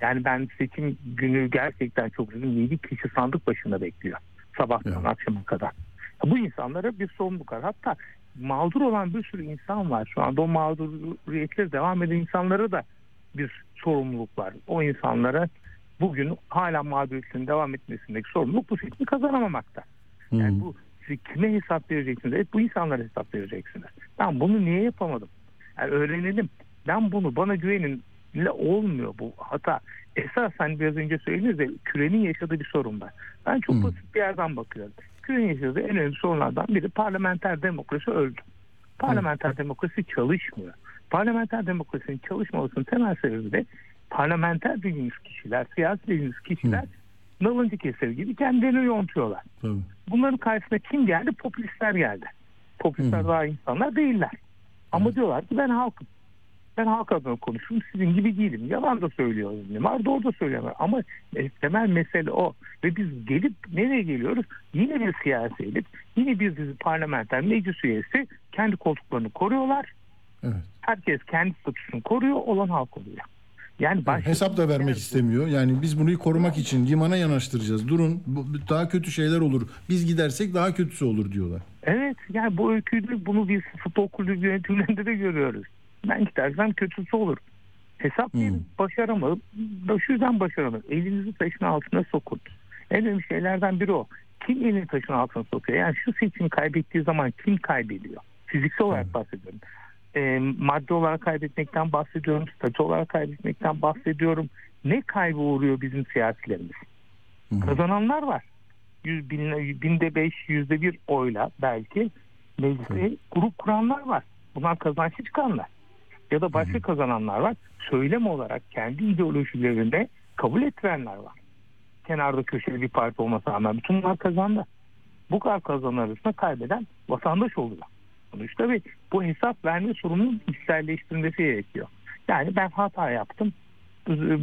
Yani ben seçim günü gerçekten çok üzüldüm. 7 kişi sandık başında bekliyor. Sabahtan Evet. akşama kadar. Bu insanlara bir sorumluluk var. Hatta mağdur olan bir sürü insan var şu anda. O mağduriyetleri devam eden insanlara da bir sorumluluk var. O insanlara bugün hala mağduriyetinin devam etmesindeki sorumluluk bu seçimi kazanamamakta. Yani bu siz kime hesap vereceksiniz? Evet bu insanlara hesap vereceksiniz. Ben bunu niye yapamadım? Yani öğrenelim. Ben bunu bana güveninle olmuyor bu hata. Esasen biraz önce söylediniz de kürenin yaşadığı bir sorun var. Ben çok Hı. basit bir yerden bakıyorum. Kürenin yaşadığı en önemli sorunlardan biri parlamenter demokrasi öldü. Parlamenter demokrasi çalışmıyor. Parlamenter demokrasinin çalışmamasının temel sebebi de parlamenter dediğimiz kişiler, siyasi dediğimiz kişiler nalıncı keser gibi kendilerini yontuyorlar. Tabii. Bunların karşısına kim geldi? Popülistler geldi. Popülistler Hı. daha insanlar değiller. Ama diyorlar ki ben halkım. Ben halk adına konuşurum. Sizin gibi değilim. Yalan da söylüyorum. Var doğru da söylüyorlar. Ama e, temel mesele o. Ve biz gelip nereye geliyoruz? Yine bir siyasi elit. Yine bir dizi parlamenter meclis üyesi kendi koltuklarını koruyorlar. Evet. Herkes kendi statüsünü koruyor. Olan halk oluyor. Yani başka Hesap da vermek Evet. istemiyor. Yani biz bunu korumak için limana yanaştıracağız. Durun daha kötü şeyler olur. Biz gidersek daha kötüsü olur diyorlar. Evet yani bu öyküyü bunu biz futbol kulübü yönetimlerinde de görüyoruz. Ben gidersem kötüsü olur. Hesap değil, Hmm. başaramadım. Şu yüzden başaramadım. Elinizi taşın altına sokun. En önemli şeylerden biri o. Kim elini taşın altına sokuyor? Yani şu seçimi kaybettiği zaman kim kaybediyor? Fiziksel olarak bahsediyorum. Ee, madde olarak kaybetmekten bahsediyorum. Statü olarak kaybetmekten bahsediyorum. Ne kaybı uğruyor bizim siyasilerimiz? Hı hı. Kazananlar var. Yüz, bin, binde beş, yüzde bir oyla belki meclise grup kuranlar var. Bunlar kazançlı çıkanlar. Ya da başka kazananlar var. Söylem olarak kendi ideolojilerinde kabul ettirenler var. Kenarda köşeli bir parti olmasına rağmen bütün bunlar kazandı. Bu kadar kazanan arasında kaybeden vatandaş oluyor. Sonuçta ve bu hesap verme sorunun içselleştirilmesi gerekiyor. Yani ben hata yaptım.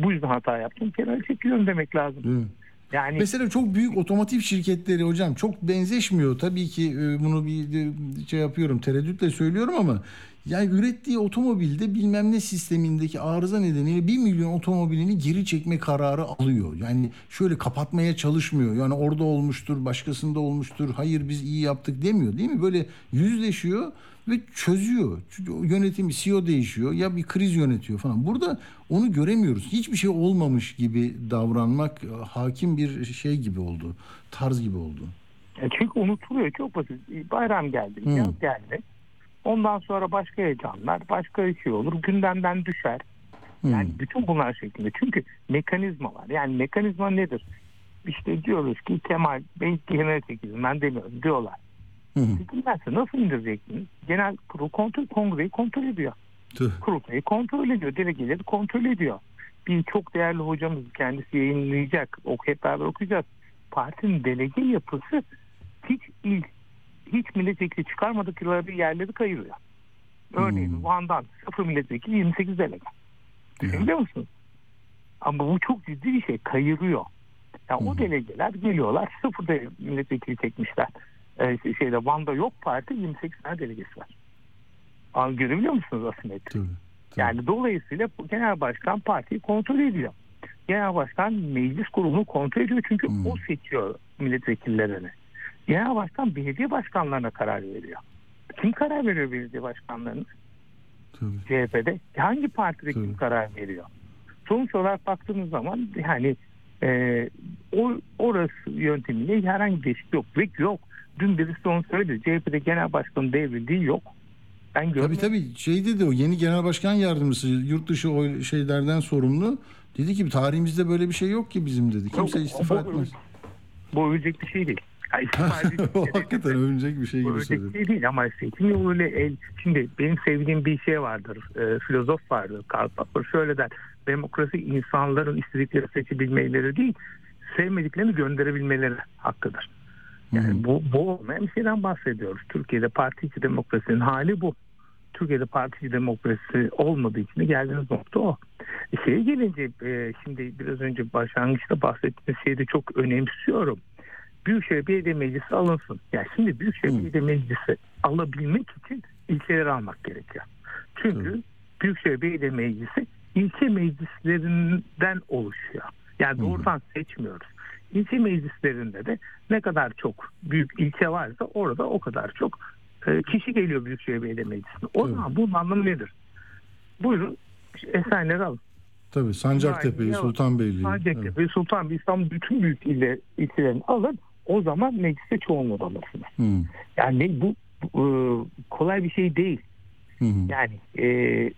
Bu yüzden hata yaptım. Kenara çekiliyorum demek lazım. Mi? Yani Mesela çok büyük otomotiv şirketleri hocam çok benzeşmiyor. Tabii ki e, bunu bir şey yapıyorum tereddütle söylüyorum ama yani ürettiği otomobilde bilmem ne sistemindeki arıza nedeniyle 1 milyon otomobilini geri çekme kararı alıyor. Yani şöyle kapatmaya çalışmıyor. Yani orada olmuştur, başkasında olmuştur. Hayır biz iyi yaptık demiyor değil mi? Böyle yüzleşiyor ve çözüyor. Çünkü o yönetim CEO değişiyor ya bir kriz yönetiyor falan. Burada onu göremiyoruz. Hiçbir şey olmamış gibi davranmak e, hakim bir şey gibi oldu. Tarz gibi oldu. E, Çünkü unutuluyor çok basit. Bayram geldi, Hmm. yaz geldi. Ondan sonra başka heyecanlar, başka bir şey olur. Gündemden düşer. Yani Hmm. bütün bunlar şeklinde. Çünkü mekanizma var. Yani mekanizma nedir? İşte diyoruz ki Kemal Bey çekilin. Ben demiyorum diyorlar. Hı. Çekilmezse nasıl indireceksiniz? Genel kurul kontrol, kongreyi kontrol ediyor. Tüh. Kurultayı kontrol ediyor. Delegeleri kontrol ediyor. Bir çok değerli hocamız kendisi yayınlayacak. O hep beraber okuyacağız. Partinin delege yapısı hiç il, hiç milletvekili çıkarmadıkları yerleri kayırıyor. Örneğin Hmm. Van'dan 0 milletvekili 28 delege. Düşünebiliyor musunuz? Ama bu çok ciddi bir şey. Kayırıyor. Yani o Hmm. delegeler geliyorlar. Sıfır de milletvekili çekmişler. Ee, şeyde Van'da yok parti 28 tane delegesi var. Aa, görebiliyor musunuz asimetri? Yani dolayısıyla genel başkan partiyi kontrol ediyor. Genel başkan meclis kurulunu kontrol ediyor çünkü Hmm. o seçiyor milletvekillerini. Genel başkan belediye başkanlarına karar veriyor. Kim karar veriyor belediye başkanlarına? Tabii. CHP'de. Hangi partide kim Tabii. karar veriyor? Sonuç olarak baktığımız zaman yani e, o orası yöntemiyle herhangi bir değişiklik yok. Ve yok. Dün birisi onu söyledi. CHP'de genel başkanın devrildiği yok. Ben Tabii görmedim. tabii şeydi de o yeni genel başkan yardımcısı yurt dışı o şeylerden sorumlu. Dedi ki tarihimizde böyle bir şey yok ki bizim dedi. Kimse Yok, istifa bu- etmez. Bu övecek bir şey değil. Yani o edilmiş- hakikaten övünecek bir şey gibi Öyle söyledin. şey değil ama yoluyla el. Şimdi benim sevdiğim bir şey vardır. E, filozof vardır. Karl Popper şöyle der. Demokrasi insanların istedikleri seçebilmeleri değil, sevmediklerini gönderebilmeleri hakkıdır. Yani bu, bu olmayan bir şeyden bahsediyoruz. Türkiye'de parti içi demokrasinin hali bu. Türkiye'de parti içi demokrasi olmadığı için de geldiğiniz nokta o. E, Şeye gelince e, şimdi biraz önce başlangıçta bahsettiğiniz şeyi de çok önemsiyorum. Büyükşehir Belediye Meclisi alınsın. Yani şimdi Büyükşehir Belediye Meclisi alabilmek için ilçeleri almak gerekiyor. Çünkü Büyükşehir Belediye Meclisi ilçe meclislerinden oluşuyor. Yani doğrudan seçmiyoruz. İlçe meclislerinde de ne kadar çok büyük ilçe varsa orada o kadar çok e, kişi geliyor Büyükşehir Belediye Meclisi'ne. O Evet. zaman bunun anlamı nedir? Buyurun Esenler'i alın. Tabii Sancaktepe'yi, Sultanbeyli'yi. Sancaktepe, Sultan İstanbul bütün büyük iller, ilçelerini alın. O zaman mecliste çoğunluğu alırsınız. Hı, Yani bu, bu, e, kolay bir şey değil. hı, hı. Yani e,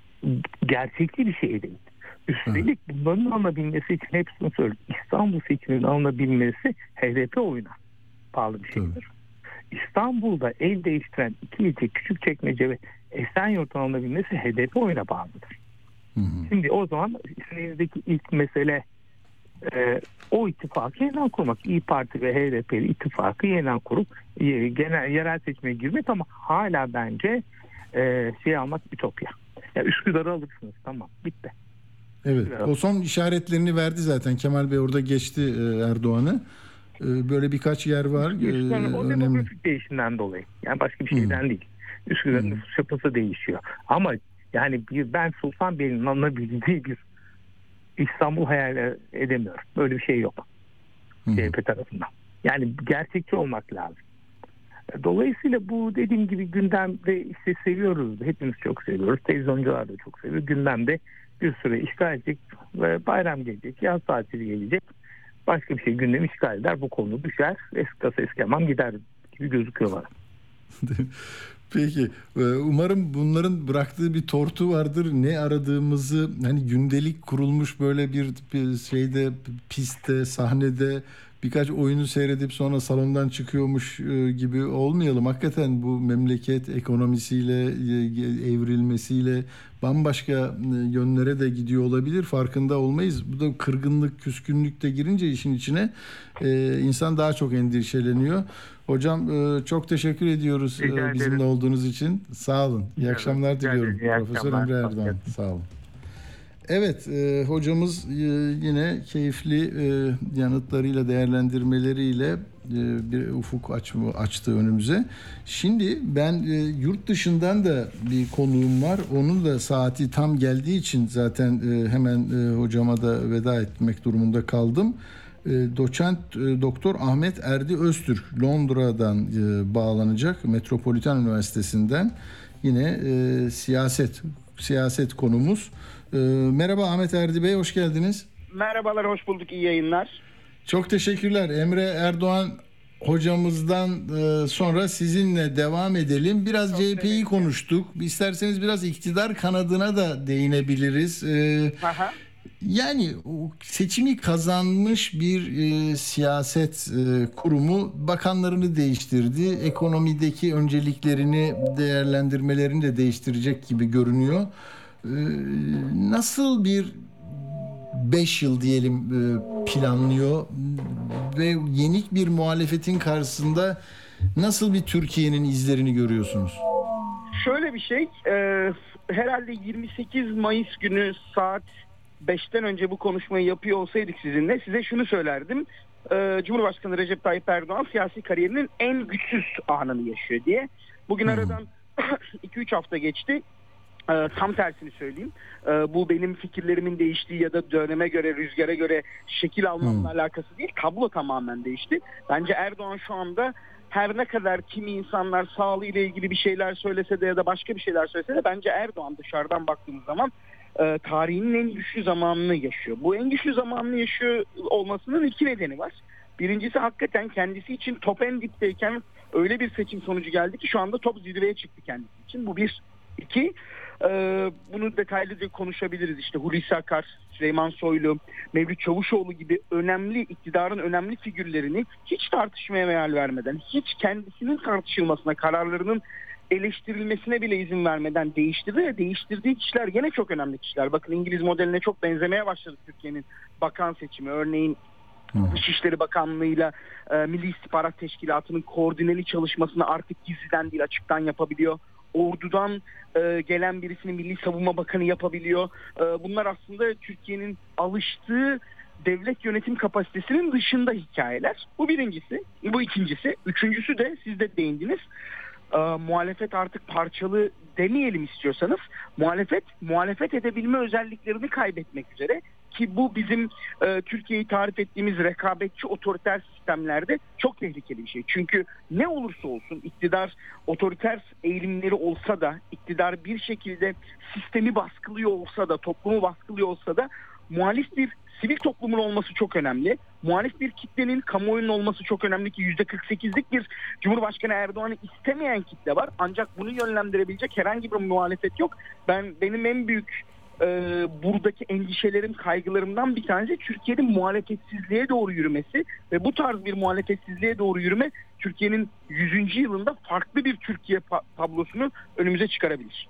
gerçekçi bir şey değil. Üstelik bunların alınabilmesi için hepsini söyleyeyim. İstanbul seçiminin alınabilmesi HDP oyuna bağlı bir şeydir. İstanbul'da el değiştiren iki ilçe Küçükçekmece ve Esenyurt'un alınabilmesi HDP oyuna bağlıdır. Hı hı. Şimdi o zaman isminizdeki ilk mesele e, o ittifakı yeniden kurmak. İyi Parti ve HDP'li ittifakı yeniden kurup e, genel yerel seçime girmek ama hala bence e, şey almak ütopya. Ya Üsküdar'ı alırsınız tamam bitti. Evet. O son işaretlerini verdi zaten. Kemal Bey orada geçti e, Erdoğan'ı. E, Böyle birkaç yer var. e, Üsküdar'ın o önemli. demografik değişimden dolayı. Yani başka bir şeyden değil. Üsküdar'ın nüfus yapısı değişiyor. Ama yani bir, ben Sultanbeyli'nin alınabildiği bir İstanbul hayal edemiyorum. Böyle bir şey yok. CHP tarafından. Yani gerçekçi olmak lazım. Dolayısıyla bu dediğim gibi gündemde işte seviyoruz. Hepimiz çok seviyoruz. Televizyoncular da çok seviyor. Gündemde bir süre işgal edecek bayram gelecek, yaz tatili gelecek. Başka bir şey gündemi işgal eder. Bu konu düşer. Eski kasa eski gider gibi gözüküyor bana. Peki. e, Umarım bunların bıraktığı bir tortu vardır. Ne aradığımızı hani gündelik kurulmuş böyle bir, şeyde pistte, sahnede birkaç oyunu seyredip sonra salondan çıkıyormuş e, gibi olmayalım. Hakikaten bu memleket ekonomisiyle e, evrilmesiyle bambaşka yönlere de gidiyor olabilir. Farkında olmayız. Bu da kırgınlık, küskünlük de girince işin içine insan daha çok endişeleniyor. Hocam e, çok teşekkür ediyoruz e, Rica ederim. bizimle olduğunuz için. Sağ olun. İyi akşamlar Rica diliyorum. ederim. İyi Profesör akşamlar. Emre Erdoğan. Sağ olun. Evet, e, hocamız e, yine keyifli e, yanıtlarıyla, değerlendirmeleriyle e, bir ufuk açma, açtı önümüze. Şimdi ben e, yurt dışından da bir konuğum var. Onun da saati tam geldiği için zaten e, hemen e, hocama da veda etmek durumunda kaldım. E, doçent e, Doktor Ahmet Erdi Öztürk Londra'dan e, bağlanacak Metropolitan Üniversitesi'nden. Yine e, siyaset siyaset konumuz. Merhaba Ahmet Erdi Bey, hoş geldiniz. Merhabalar, hoş bulduk. iyi yayınlar. Çok teşekkürler. Emre Erdoğan hocamızdan e, sonra sizinle devam edelim. Biraz CHP'yi konuştuk. İsterseniz biraz iktidar kanadına da değinebiliriz. Aha. Yani seçimi kazanmış bir e, siyaset e, kurumu bakanlarını değiştirdi. Ekonomideki önceliklerini, değerlendirmelerini de değiştirecek gibi görünüyor. Ee, nasıl bir 5 yıl diyelim e, planlıyor ve yenik bir muhalefetin karşısında nasıl bir Türkiye'nin izlerini görüyorsunuz? Şöyle bir şey, e, herhalde 28 Mayıs günü saat 5'ten önce bu konuşmayı yapıyor olsaydık sizinle size şunu söylerdim. E, Cumhurbaşkanı Recep Tayyip Erdoğan siyasi kariyerinin en güçsüz anını yaşıyor diye. Bugün aradan 2-3 hafta geçti. E, tam tersini söyleyeyim. E, bu benim fikirlerimin değiştiği ya da döneme göre, rüzgara göre şekil almamla alakası değil. Tablo tamamen değişti. Bence Erdoğan şu anda her ne kadar kimi insanlar sağlığıyla ilgili bir şeyler söylese de ya da başka bir şeyler söylese de bence Erdoğan dışarıdan baktığımız zaman e, tarihinin en güçlü zamanını yaşıyor. Bu en güçlü zamanını yaşıyor olmasının iki nedeni var. Birincisi hakikaten kendisi için top en dipteyken öyle bir seçim sonucu geldi ki şu anda top zirveye çıktı kendisi için. Bu bir. İki, Ee, bunu detaylıca konuşabiliriz. İşte Hulusi Akar, Süleyman Soylu, Mevlüt Çavuşoğlu gibi önemli iktidarın önemli figürlerini hiç tartışmaya meal vermeden, hiç kendisinin tartışılmasına, kararlarının eleştirilmesine bile izin vermeden değiştirdi ve değiştirdiği kişiler gene çok önemli kişiler. Bakın İngiliz modeline çok benzemeye başladı Türkiye'nin bakan seçimi. Örneğin Dışişleri Bakanlığı'yla e, Milli İstihbarat Teşkilatı'nın koordineli çalışmasını artık gizliden değil açıktan yapabiliyor. Ordudan e, gelen birisini Milli Savunma Bakanı yapabiliyor. E, bunlar aslında Türkiye'nin alıştığı devlet yönetim kapasitesinin dışında hikayeler. Bu birincisi. Bu ikincisi. Üçüncüsü de siz de değindiniz. E, muhalefet artık parçalı demeyelim istiyorsanız muhalefet muhalefet edebilme özelliklerini kaybetmek üzere ki bu bizim e, Türkiye'yi tarif ettiğimiz rekabetçi otoriter sistemlerde çok tehlikeli bir şey. Çünkü ne olursa olsun iktidar otoriter eğilimleri olsa da iktidar bir şekilde sistemi baskılıyor olsa da toplumu baskılıyor olsa da muhalif bir sivil toplumun olması çok önemli. Muhalif bir kitlenin kamuoyunun olması çok önemli ki %48'lik bir Cumhurbaşkanı Erdoğan'ı istemeyen kitle var. Ancak bunu yönlendirebilecek herhangi bir muhalefet yok. Ben benim en büyük e, buradaki endişelerim, kaygılarımdan bir tanesi Türkiye'nin muhalefetsizliğe doğru yürümesi ve bu tarz bir muhalefetsizliğe doğru yürüme Türkiye'nin 100. yılında farklı bir Türkiye tablosunu önümüze çıkarabilir.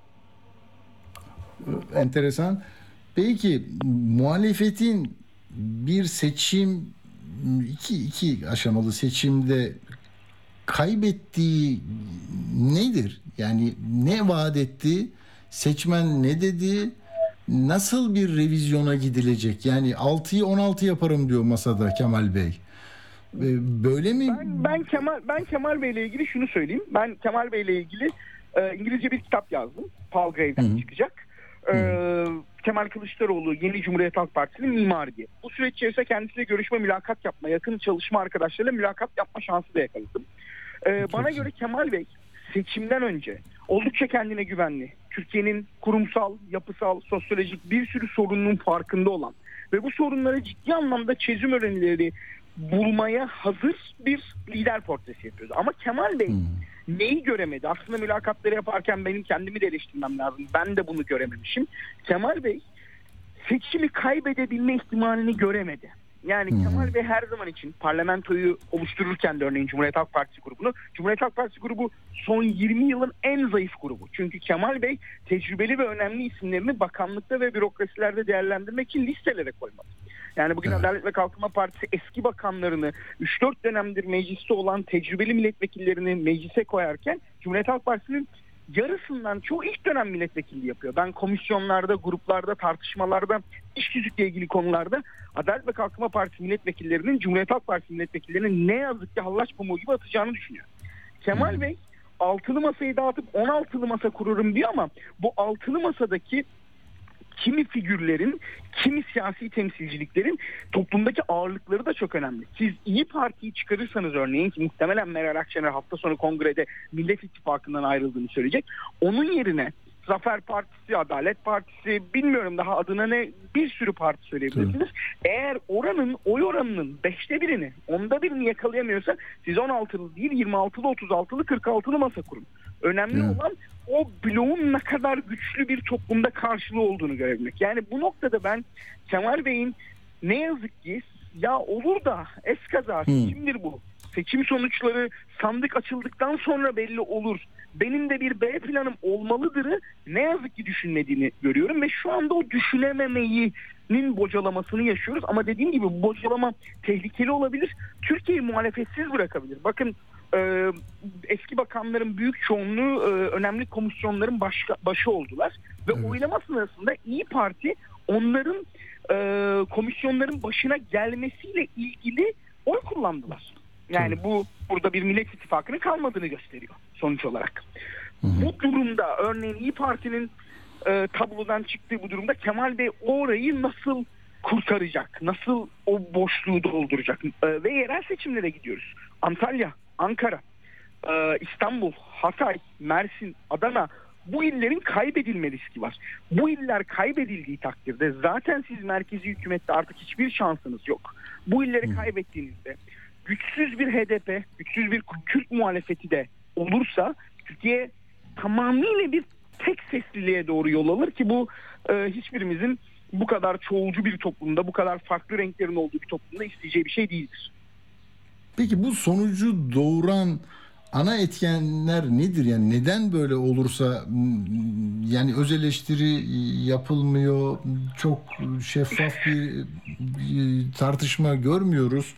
Enteresan. Peki muhalefetin bir seçim iki, iki aşamalı seçimde kaybettiği nedir? Yani ne vaat etti? Seçmen ne dedi? Nasıl bir revizyona gidilecek? Yani 6'yı 16 yaparım diyor masada Kemal Bey. Ee, Böyle mi? Ben, ben Kemal ben Kemal Bey ile ilgili şunu söyleyeyim. Ben Kemal Bey ile ilgili e, İngilizce bir kitap yazdım. Paul Gray'den çıkacak. E, Kemal Kılıçdaroğlu Yeni Cumhuriyet Halk Partisi'nin mimarı diye. Bu süreç içerisinde kendisiyle görüşme, mülakat yapma, yakın çalışma arkadaşlarıyla mülakat yapma şansı da yakaladım. E, bana göre Kemal Bey seçimden önce oldukça kendine güvenli, Türkiye'nin kurumsal, yapısal, sosyolojik bir sürü sorunun farkında olan ve bu sorunlara ciddi anlamda çözüm önerileri bulmaya hazır bir lider portresi yapıyordu. Ama Kemal Bey neyi göremedi? Aslında mülakatları yaparken benim kendimi de eleştirmem lazım. Ben de bunu görememişim. Kemal Bey seçimi kaybedebilme ihtimalini göremedi. Yani Kemal Bey her zaman için parlamentoyu oluştururken de örneğin Cumhuriyet Halk Partisi grubunu, Cumhuriyet Halk Partisi grubu son 20 yılın en zayıf grubu. Çünkü Kemal Bey tecrübeli ve önemli isimlerini bakanlıkta ve bürokrasilerde değerlendirmek için listelere koymadı. Yani bugün Adalet ve Kalkınma Partisi eski bakanlarını 3-4 dönemdir mecliste olan tecrübeli milletvekillerini meclise koyarken Cumhuriyet Halk Partisi'nin yarısından çoğu ilk dönem milletvekilliği yapıyor. Ben komisyonlarda, gruplarda, tartışmalarda, iş tüzükle ilgili konularda Adalet ve Kalkınma Partisi milletvekillerinin Cumhuriyet Halk Partisi milletvekillerinin ne yazık ki hallaç pamuğu gibi atacağını düşünüyor. Kemal Bey altılı masayı dağıtıp 16'lı masa kururum diyor ama bu altılı masadaki kimi figürlerin, kimi siyasi temsilciliklerin toplumdaki ağırlıkları da çok önemli. Siz İyi Parti'yi çıkarırsanız örneğin ki muhtemelen Meral Akşener hafta sonu kongrede Millet İttifakı'ndan ayrıldığını söyleyecek. Onun yerine Zafer Partisi, Adalet Partisi, bilmiyorum daha adına ne bir sürü parti söyleyebilirsiniz. Eğer oranın, oy oranının beşte birini, onda birini yakalayamıyorsa siz 16'lı değil 26'lı, 36'lı, 46'lı masa kurun. Önemli olan o bloğun ne kadar güçlü bir toplumda karşılığı olduğunu görebilmek. Yani bu noktada ben Kemal Bey'in ne yazık ki ya olur da eskaza seçimdir bu. Seçim sonuçları sandık açıldıktan sonra belli olur. Benim de bir B planım olmalıdırı ne yazık ki düşünmediğini görüyorum ve şu anda o düşünememeyinin bocalamasını yaşıyoruz. Ama dediğim gibi bu bocalama tehlikeli olabilir. Türkiye'yi muhalefetsiz bırakabilir. Bakın e, eski bakanların büyük çoğunluğu e, önemli komisyonların başka, başı oldular. Ve oylama sırasında İyi Parti onların e, komisyonların başına gelmesiyle ilgili oy kullandılar. Yani bu burada bir Millet İttifakı'nın kalmadığını gösteriyor sonuç olarak. Bu durumda örneğin İyi Parti'nin e, tablodan çıktığı bu durumda Kemal Bey orayı nasıl kurtaracak? Nasıl o boşluğu dolduracak? E, ve yerel seçimlere gidiyoruz. Antalya, Ankara, e, İstanbul, Hatay, Mersin, Adana bu illerin kaybedilme riski var. Bu iller kaybedildiği takdirde zaten siz merkezi hükümette artık hiçbir şansınız yok. Bu illeri kaybettiğinizde güçsüz bir HDP, güçsüz bir Kürt muhalefeti de olursa Türkiye tamamıyla bir tek sesliliğe doğru yol alır ki bu e, hiçbirimizin bu kadar çoğulcu bir toplumda, bu kadar farklı renklerin olduğu bir toplumda isteyeceği bir şey değildir. Peki bu sonucu doğuran ana etkenler nedir? Yani neden böyle olursa yani öz eleştiri yapılmıyor, çok şeffaf bir tartışma görmüyoruz.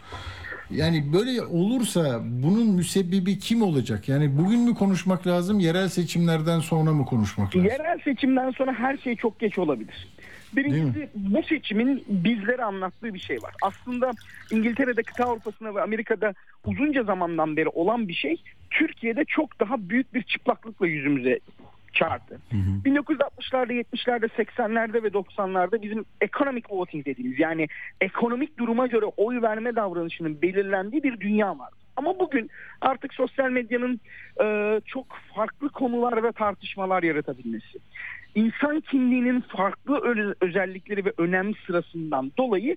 Yani böyle olursa bunun müsebbibi kim olacak? Yani bugün mü konuşmak lazım, yerel seçimlerden sonra mı konuşmak lazım? Yerel seçimden sonra her şey çok geç olabilir. Birincisi bu seçimin bizlere anlattığı bir şey var. Aslında İngiltere'de, kıta Avrupa'sında ve Amerika'da uzunca zamandan beri olan bir şey Türkiye'de çok daha büyük bir çıplaklıkla yüzümüze çarptı. 1960'larda, 70'lerde, 80'lerde ve 90'larda bizim economic voting dediğimiz yani ekonomik duruma göre oy verme davranışının belirlendiği bir dünya var. Ama bugün artık sosyal medyanın e, çok farklı konular ve tartışmalar yaratabilmesi, insan kimliğinin farklı özellikleri ve önem sırasından dolayı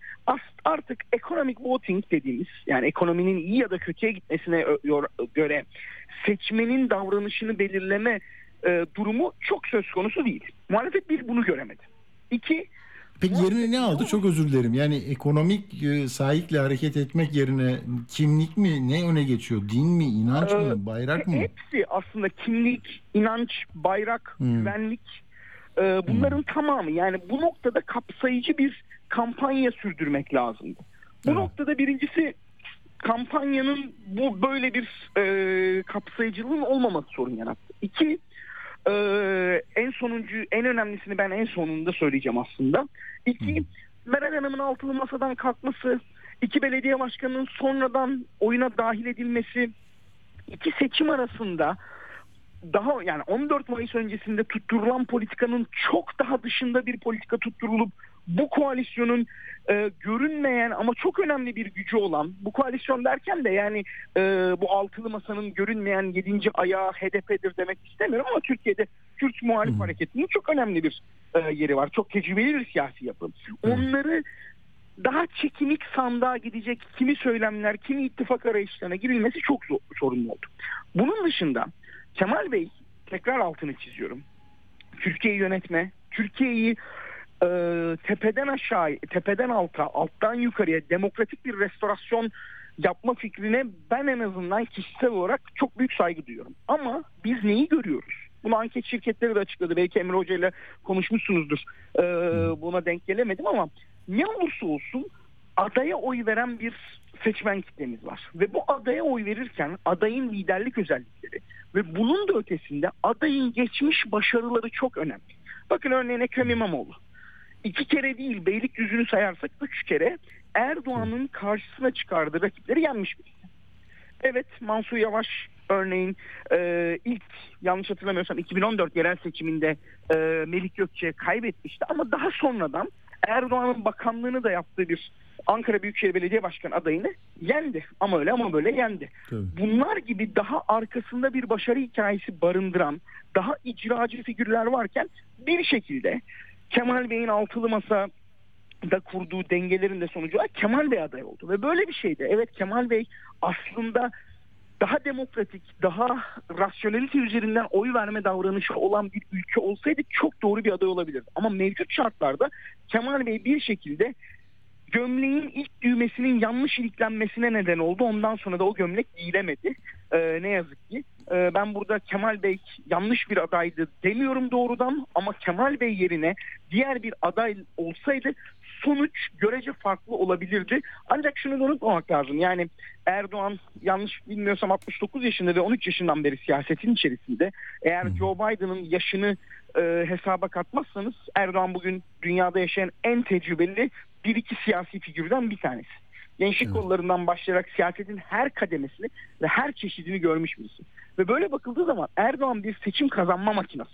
artık economic voting dediğimiz yani ekonominin iyi ya da kötüye gitmesine göre seçmenin davranışını belirleme e, durumu çok söz konusu değil. Muhalefet bir bunu göremedi. İki Peki yerine ne aldı? Çok özür dilerim. Yani ekonomik e, sahikle hareket etmek yerine kimlik mi? Ne öne geçiyor? Din mi? inanç mı? Ee, Bayrak mı? Hepsi aslında kimlik, inanç, bayrak, Hmm. güvenlik e, bunların tamamı yani bu noktada kapsayıcı bir kampanya sürdürmek lazımdı. Bu Evet. noktada birincisi kampanyanın bu böyle bir e, kapsayıcılığın olmaması sorun yarattı. İki e, en sonuncu en önemlisini ben en sonunda söyleyeceğim aslında. İki Meral Hanım'ın altılı masadan kalkması, iki belediye başkanının sonradan oyuna dahil edilmesi, iki seçim arasında daha yani 14 Mayıs öncesinde tutturulan politikanın çok daha dışında bir politika tutturulup bu koalisyonun e, görünmeyen ama çok önemli bir gücü olan bu koalisyon derken de yani e, bu altılı masanın görünmeyen yedinci ayağı HDP'dir demek istemiyorum ama Türkiye'de Kürt muhalif hareketinin çok önemli bir e, yeri var. Çok tecrübeli bir siyasi yapı. Onları daha çekimik sandığa gidecek kimi söylemler, kimi ittifak arayışlarına girilmesi çok zor, sorunlu oldu. Bunun dışında Kemal Bey tekrar altını çiziyorum. Türkiye'yi yönetme, Türkiye'yi e, tepeden aşağı, tepeden alta, alttan yukarıya demokratik bir restorasyon yapma fikrine ben en azından kişisel olarak çok büyük saygı duyuyorum. Ama biz neyi görüyoruz? Bunu anket şirketleri de açıkladı. Belki Emre Hoca ile konuşmuşsunuzdur. E, buna denk gelemedim ama ne olursa olsun adaya oy veren bir seçmen kitlemiz var. Ve bu adaya oy verirken adayın liderlik özellikleri ve bunun da ötesinde adayın geçmiş başarıları çok önemli. Bakın örneğin Ekrem İmamoğlu. İki kere değil Beylikdüzü'nü sayarsak üç kere Erdoğan'ın karşısına çıkardığı rakipleri yenmiş birisi. Evet Mansur Yavaş örneğin e, ilk yanlış hatırlamıyorsam 2014 yerel seçiminde e, Melik Gökçe kaybetmişti ama daha sonradan Erdoğan'ın bakanlığını da yaptığı bir Ankara Büyükşehir Belediye Başkanı adayını yendi. Ama öyle ama böyle yendi. Tabii. Bunlar gibi daha arkasında bir başarı hikayesi barındıran daha icracı figürler varken bir şekilde Kemal Bey'in altılı masa da kurduğu dengelerin de sonucu Kemal Bey aday oldu. Ve böyle bir şeydi. Evet Kemal Bey aslında daha demokratik, daha rasyonelite üzerinden oy verme davranışı olan bir ülke olsaydı çok doğru bir aday olabilirdi. Ama mevcut şartlarda Kemal Bey bir şekilde gömleğin ilk düğmesinin yanlış iliklenmesine neden oldu. Ondan sonra da o gömlek giyilemedi. Ee, ne yazık ki. Ee, ben burada Kemal Bey yanlış bir adaydı demiyorum doğrudan ama Kemal Bey yerine diğer bir aday olsaydı sonuç görece farklı olabilirdi. Ancak şunu da unutmamak lazım. Yani Erdoğan yanlış bilmiyorsam 69 yaşında ve 13 yaşından beri siyasetin içerisinde. Eğer Joe Biden'ın yaşını e, hesaba katmazsanız Erdoğan bugün dünyada yaşayan en tecrübeli bir iki siyasi figürden bir tanesi. Gençlik kollarından başlayarak siyasetin her kademesini ve her çeşidini görmüş birisi. Ve böyle bakıldığı zaman Erdoğan bir seçim kazanma makinesi.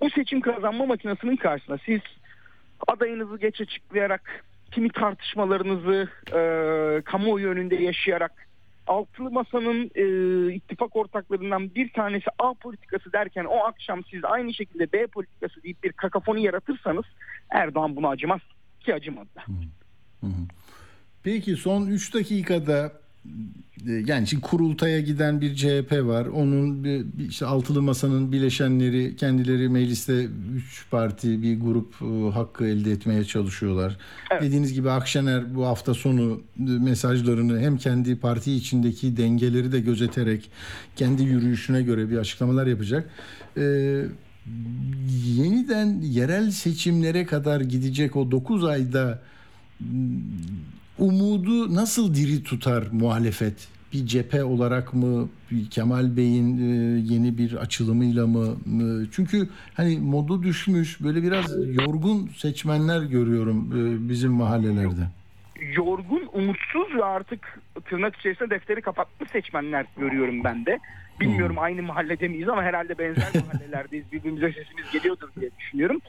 Bu seçim kazanma makinesinin karşısında siz adayınızı geç açıklayarak kimi tartışmalarınızı e, kamuoyu önünde yaşayarak altılı masanın e, ittifak ortaklarından bir tanesi A politikası derken o akşam siz aynı şekilde B politikası deyip bir kakafoni yaratırsanız Erdoğan buna acımaz ki acımadı da. Peki son 3 dakikada e, yani şimdi kurultaya giden bir CHP var. Onun işte altılı masanın bileşenleri kendileri mecliste üç parti bir grup e, hakkı elde etmeye çalışıyorlar. Dediğiniz gibi Akşener bu hafta sonu e, mesajlarını hem kendi parti içindeki dengeleri de gözeterek kendi yürüyüşüne göre bir açıklamalar yapacak. E, yeniden yerel seçimlere kadar gidecek o 9 ayda umudu nasıl diri tutar muhalefet? Bir cephe olarak mı, Kemal Bey'in e, yeni bir açılımıyla mı? Çünkü hani modu düşmüş, böyle biraz yorgun seçmenler görüyorum e, bizim mahallelerde. yorgun, umutsuz ve artık tırnak içerisinde defteri kapatmış seçmenler görüyorum ben de. Bilmiyorum aynı mahallede miyiz ama herhalde benzer mahallelerdeyiz. Birbirimize sesimiz geliyordur diye düşünüyorum.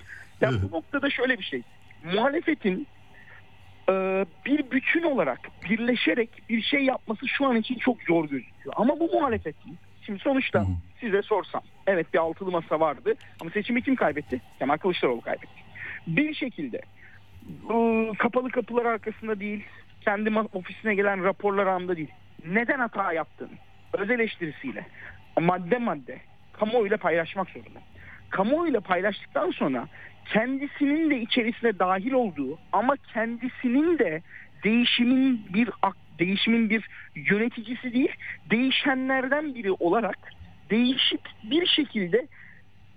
Ya bu noktada şöyle bir şey. Muhalefetin e, bir bütün olarak birleşerek bir şey yapması şu an için çok zor gözüküyor. Ama bu muhalefetin şimdi sonuçta size sorsam evet bir altılı masa vardı ama seçimi kim kaybetti? Kemal Kılıçdaroğlu kaybetti. Bir şekilde kapalı kapılar arkasında değil, kendi ofisine gelen raporlar anında değil. Neden hata yaptığını öz eleştirisiyle madde madde kamuoyuyla paylaşmak zorunda. Kamuoyuyla paylaştıktan sonra kendisinin de içerisine dahil olduğu ama kendisinin de değişimin bir değişimin bir yöneticisi değil, değişenlerden biri olarak değişip bir şekilde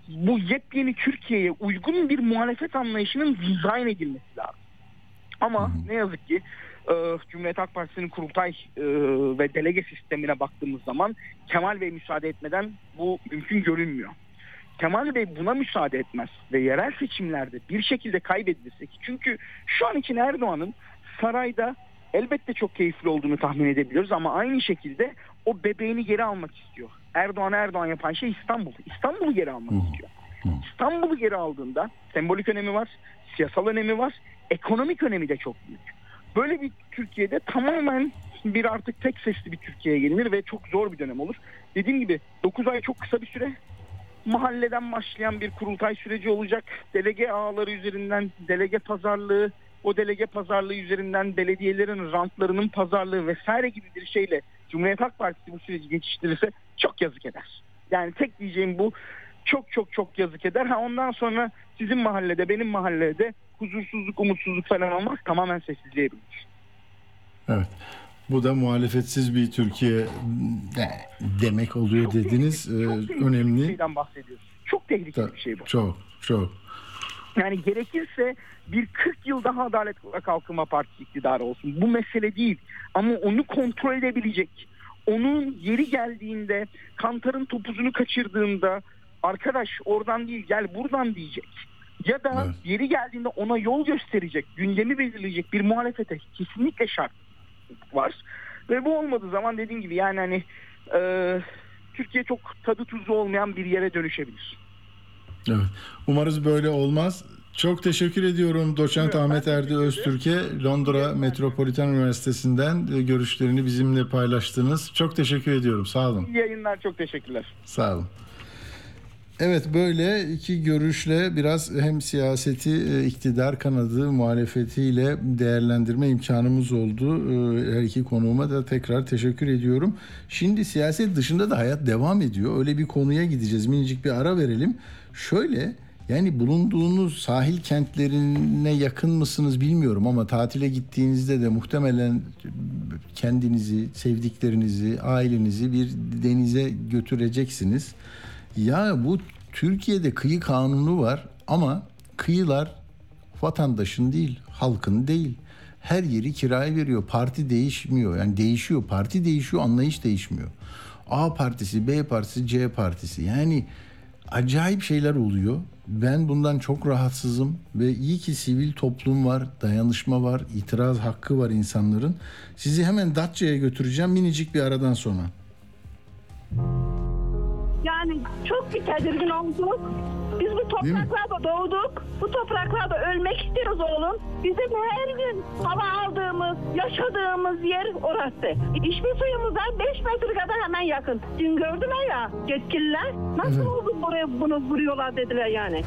bu yepyeni Türkiye'ye uygun bir muhalefet anlayışının dizayn edilmesi lazım. Ama ne yazık ki e, Cumhuriyet Halk Partisi'nin kurultay e, ve delege sistemine baktığımız zaman Kemal Bey müsaade etmeden bu mümkün görünmüyor. Kemal Bey buna müsaade etmez ve yerel seçimlerde bir şekilde kaybedilirse ki çünkü şu an için Erdoğan'ın sarayda elbette çok keyifli olduğunu tahmin edebiliyoruz ama aynı şekilde o bebeğini geri almak istiyor. Erdoğan Erdoğan yapan şey İstanbul. İstanbul'u geri almak istiyor. İstanbul'u geri aldığında sembolik önemi var, siyasal önemi var, ekonomik önemi de çok büyük. Böyle bir Türkiye'de tamamen bir artık tek sesli bir Türkiye'ye gelinir ve çok zor bir dönem olur. Dediğim gibi 9 ay çok kısa bir süre. Mahalleden başlayan bir kurultay süreci olacak. Delege ağları üzerinden delege pazarlığı, o delege pazarlığı üzerinden belediyelerin rantlarının pazarlığı vesaire gibi bir şeyle Cumhuriyet Halk Partisi bu süreci geçiştirirse çok yazık eder. Yani tek diyeceğim bu çok çok çok yazık eder. Ha ondan sonra sizin mahallede benim mahallede huzursuzluk umutsuzluk falan olmaz tamamen sessizliğe bürünür. Evet. Bu da muhalefetsiz bir Türkiye e, demek oluyor dediniz. E, Çok tehlikeli bir önemli. şeyden bahsediyoruz. Çok tehlikeli bir şey bu. Çok, çok. Yani gerekirse bir 40 yıl daha Adalet ve Kalkınma Partisi iktidarı olsun. Bu mesele değil. Ama onu kontrol edebilecek. Onun yeri geldiğinde kantarın topuzunu kaçırdığında arkadaş oradan değil gel buradan diyecek. Ya da Evet. yeri geldiğinde ona yol gösterecek, gündemi belirleyecek bir muhalefete kesinlikle şart var. Ve bu olmadığı zaman dediğim gibi yani hani e, Türkiye çok tadı tuzu olmayan bir yere dönüşebilir. Evet. Umarız böyle olmaz. Çok teşekkür ediyorum Doçent Evet, Ahmet Erdi. Öztürk'e Londra Metropolitan Üniversitesi'nden e, görüşlerini bizimle paylaştınız. Çok teşekkür ediyorum. Sağ olun. İyi yayınlar çok teşekkürler. Sağ olun. Evet böyle iki görüşle biraz hem siyaseti e, iktidar kanadı muhalefetiyle değerlendirme imkanımız oldu. E, Her iki konuğuma da tekrar teşekkür ediyorum. Şimdi siyaset dışında da hayat devam ediyor. Öyle bir konuya gideceğiz. Minicik bir ara verelim. Şöyle yani bulunduğunuz sahil kentlerine yakın mısınız bilmiyorum ama tatile gittiğinizde de muhtemelen kendinizi, sevdiklerinizi, ailenizi bir denize götüreceksiniz. Ya bu Türkiye'de kıyı kanunu var ama kıyılar vatandaşın değil, halkın değil. Her yeri kiraya veriyor. Parti değişmiyor. Yani değişiyor. Parti değişiyor, anlayış değişmiyor. A partisi, B partisi, C partisi. Yani acayip şeyler oluyor. Ben bundan çok rahatsızım ve iyi ki sivil toplum var, dayanışma var, itiraz hakkı var insanların. Sizi hemen Datça'ya götüreceğim minicik bir aradan sonra. Yani çok bir tedirgin olduk. Biz bu topraklarda doğduk. Bu topraklarda ölmek istiyoruz oğlum. Bizim her gün hava aldığımız, yaşadığımız yer orası. İçme suyumuza 5 metre kadar hemen yakın. Dün gördüler ya yetkililer. Nasıl oldu buraya bunu vuruyorlar dediler yani.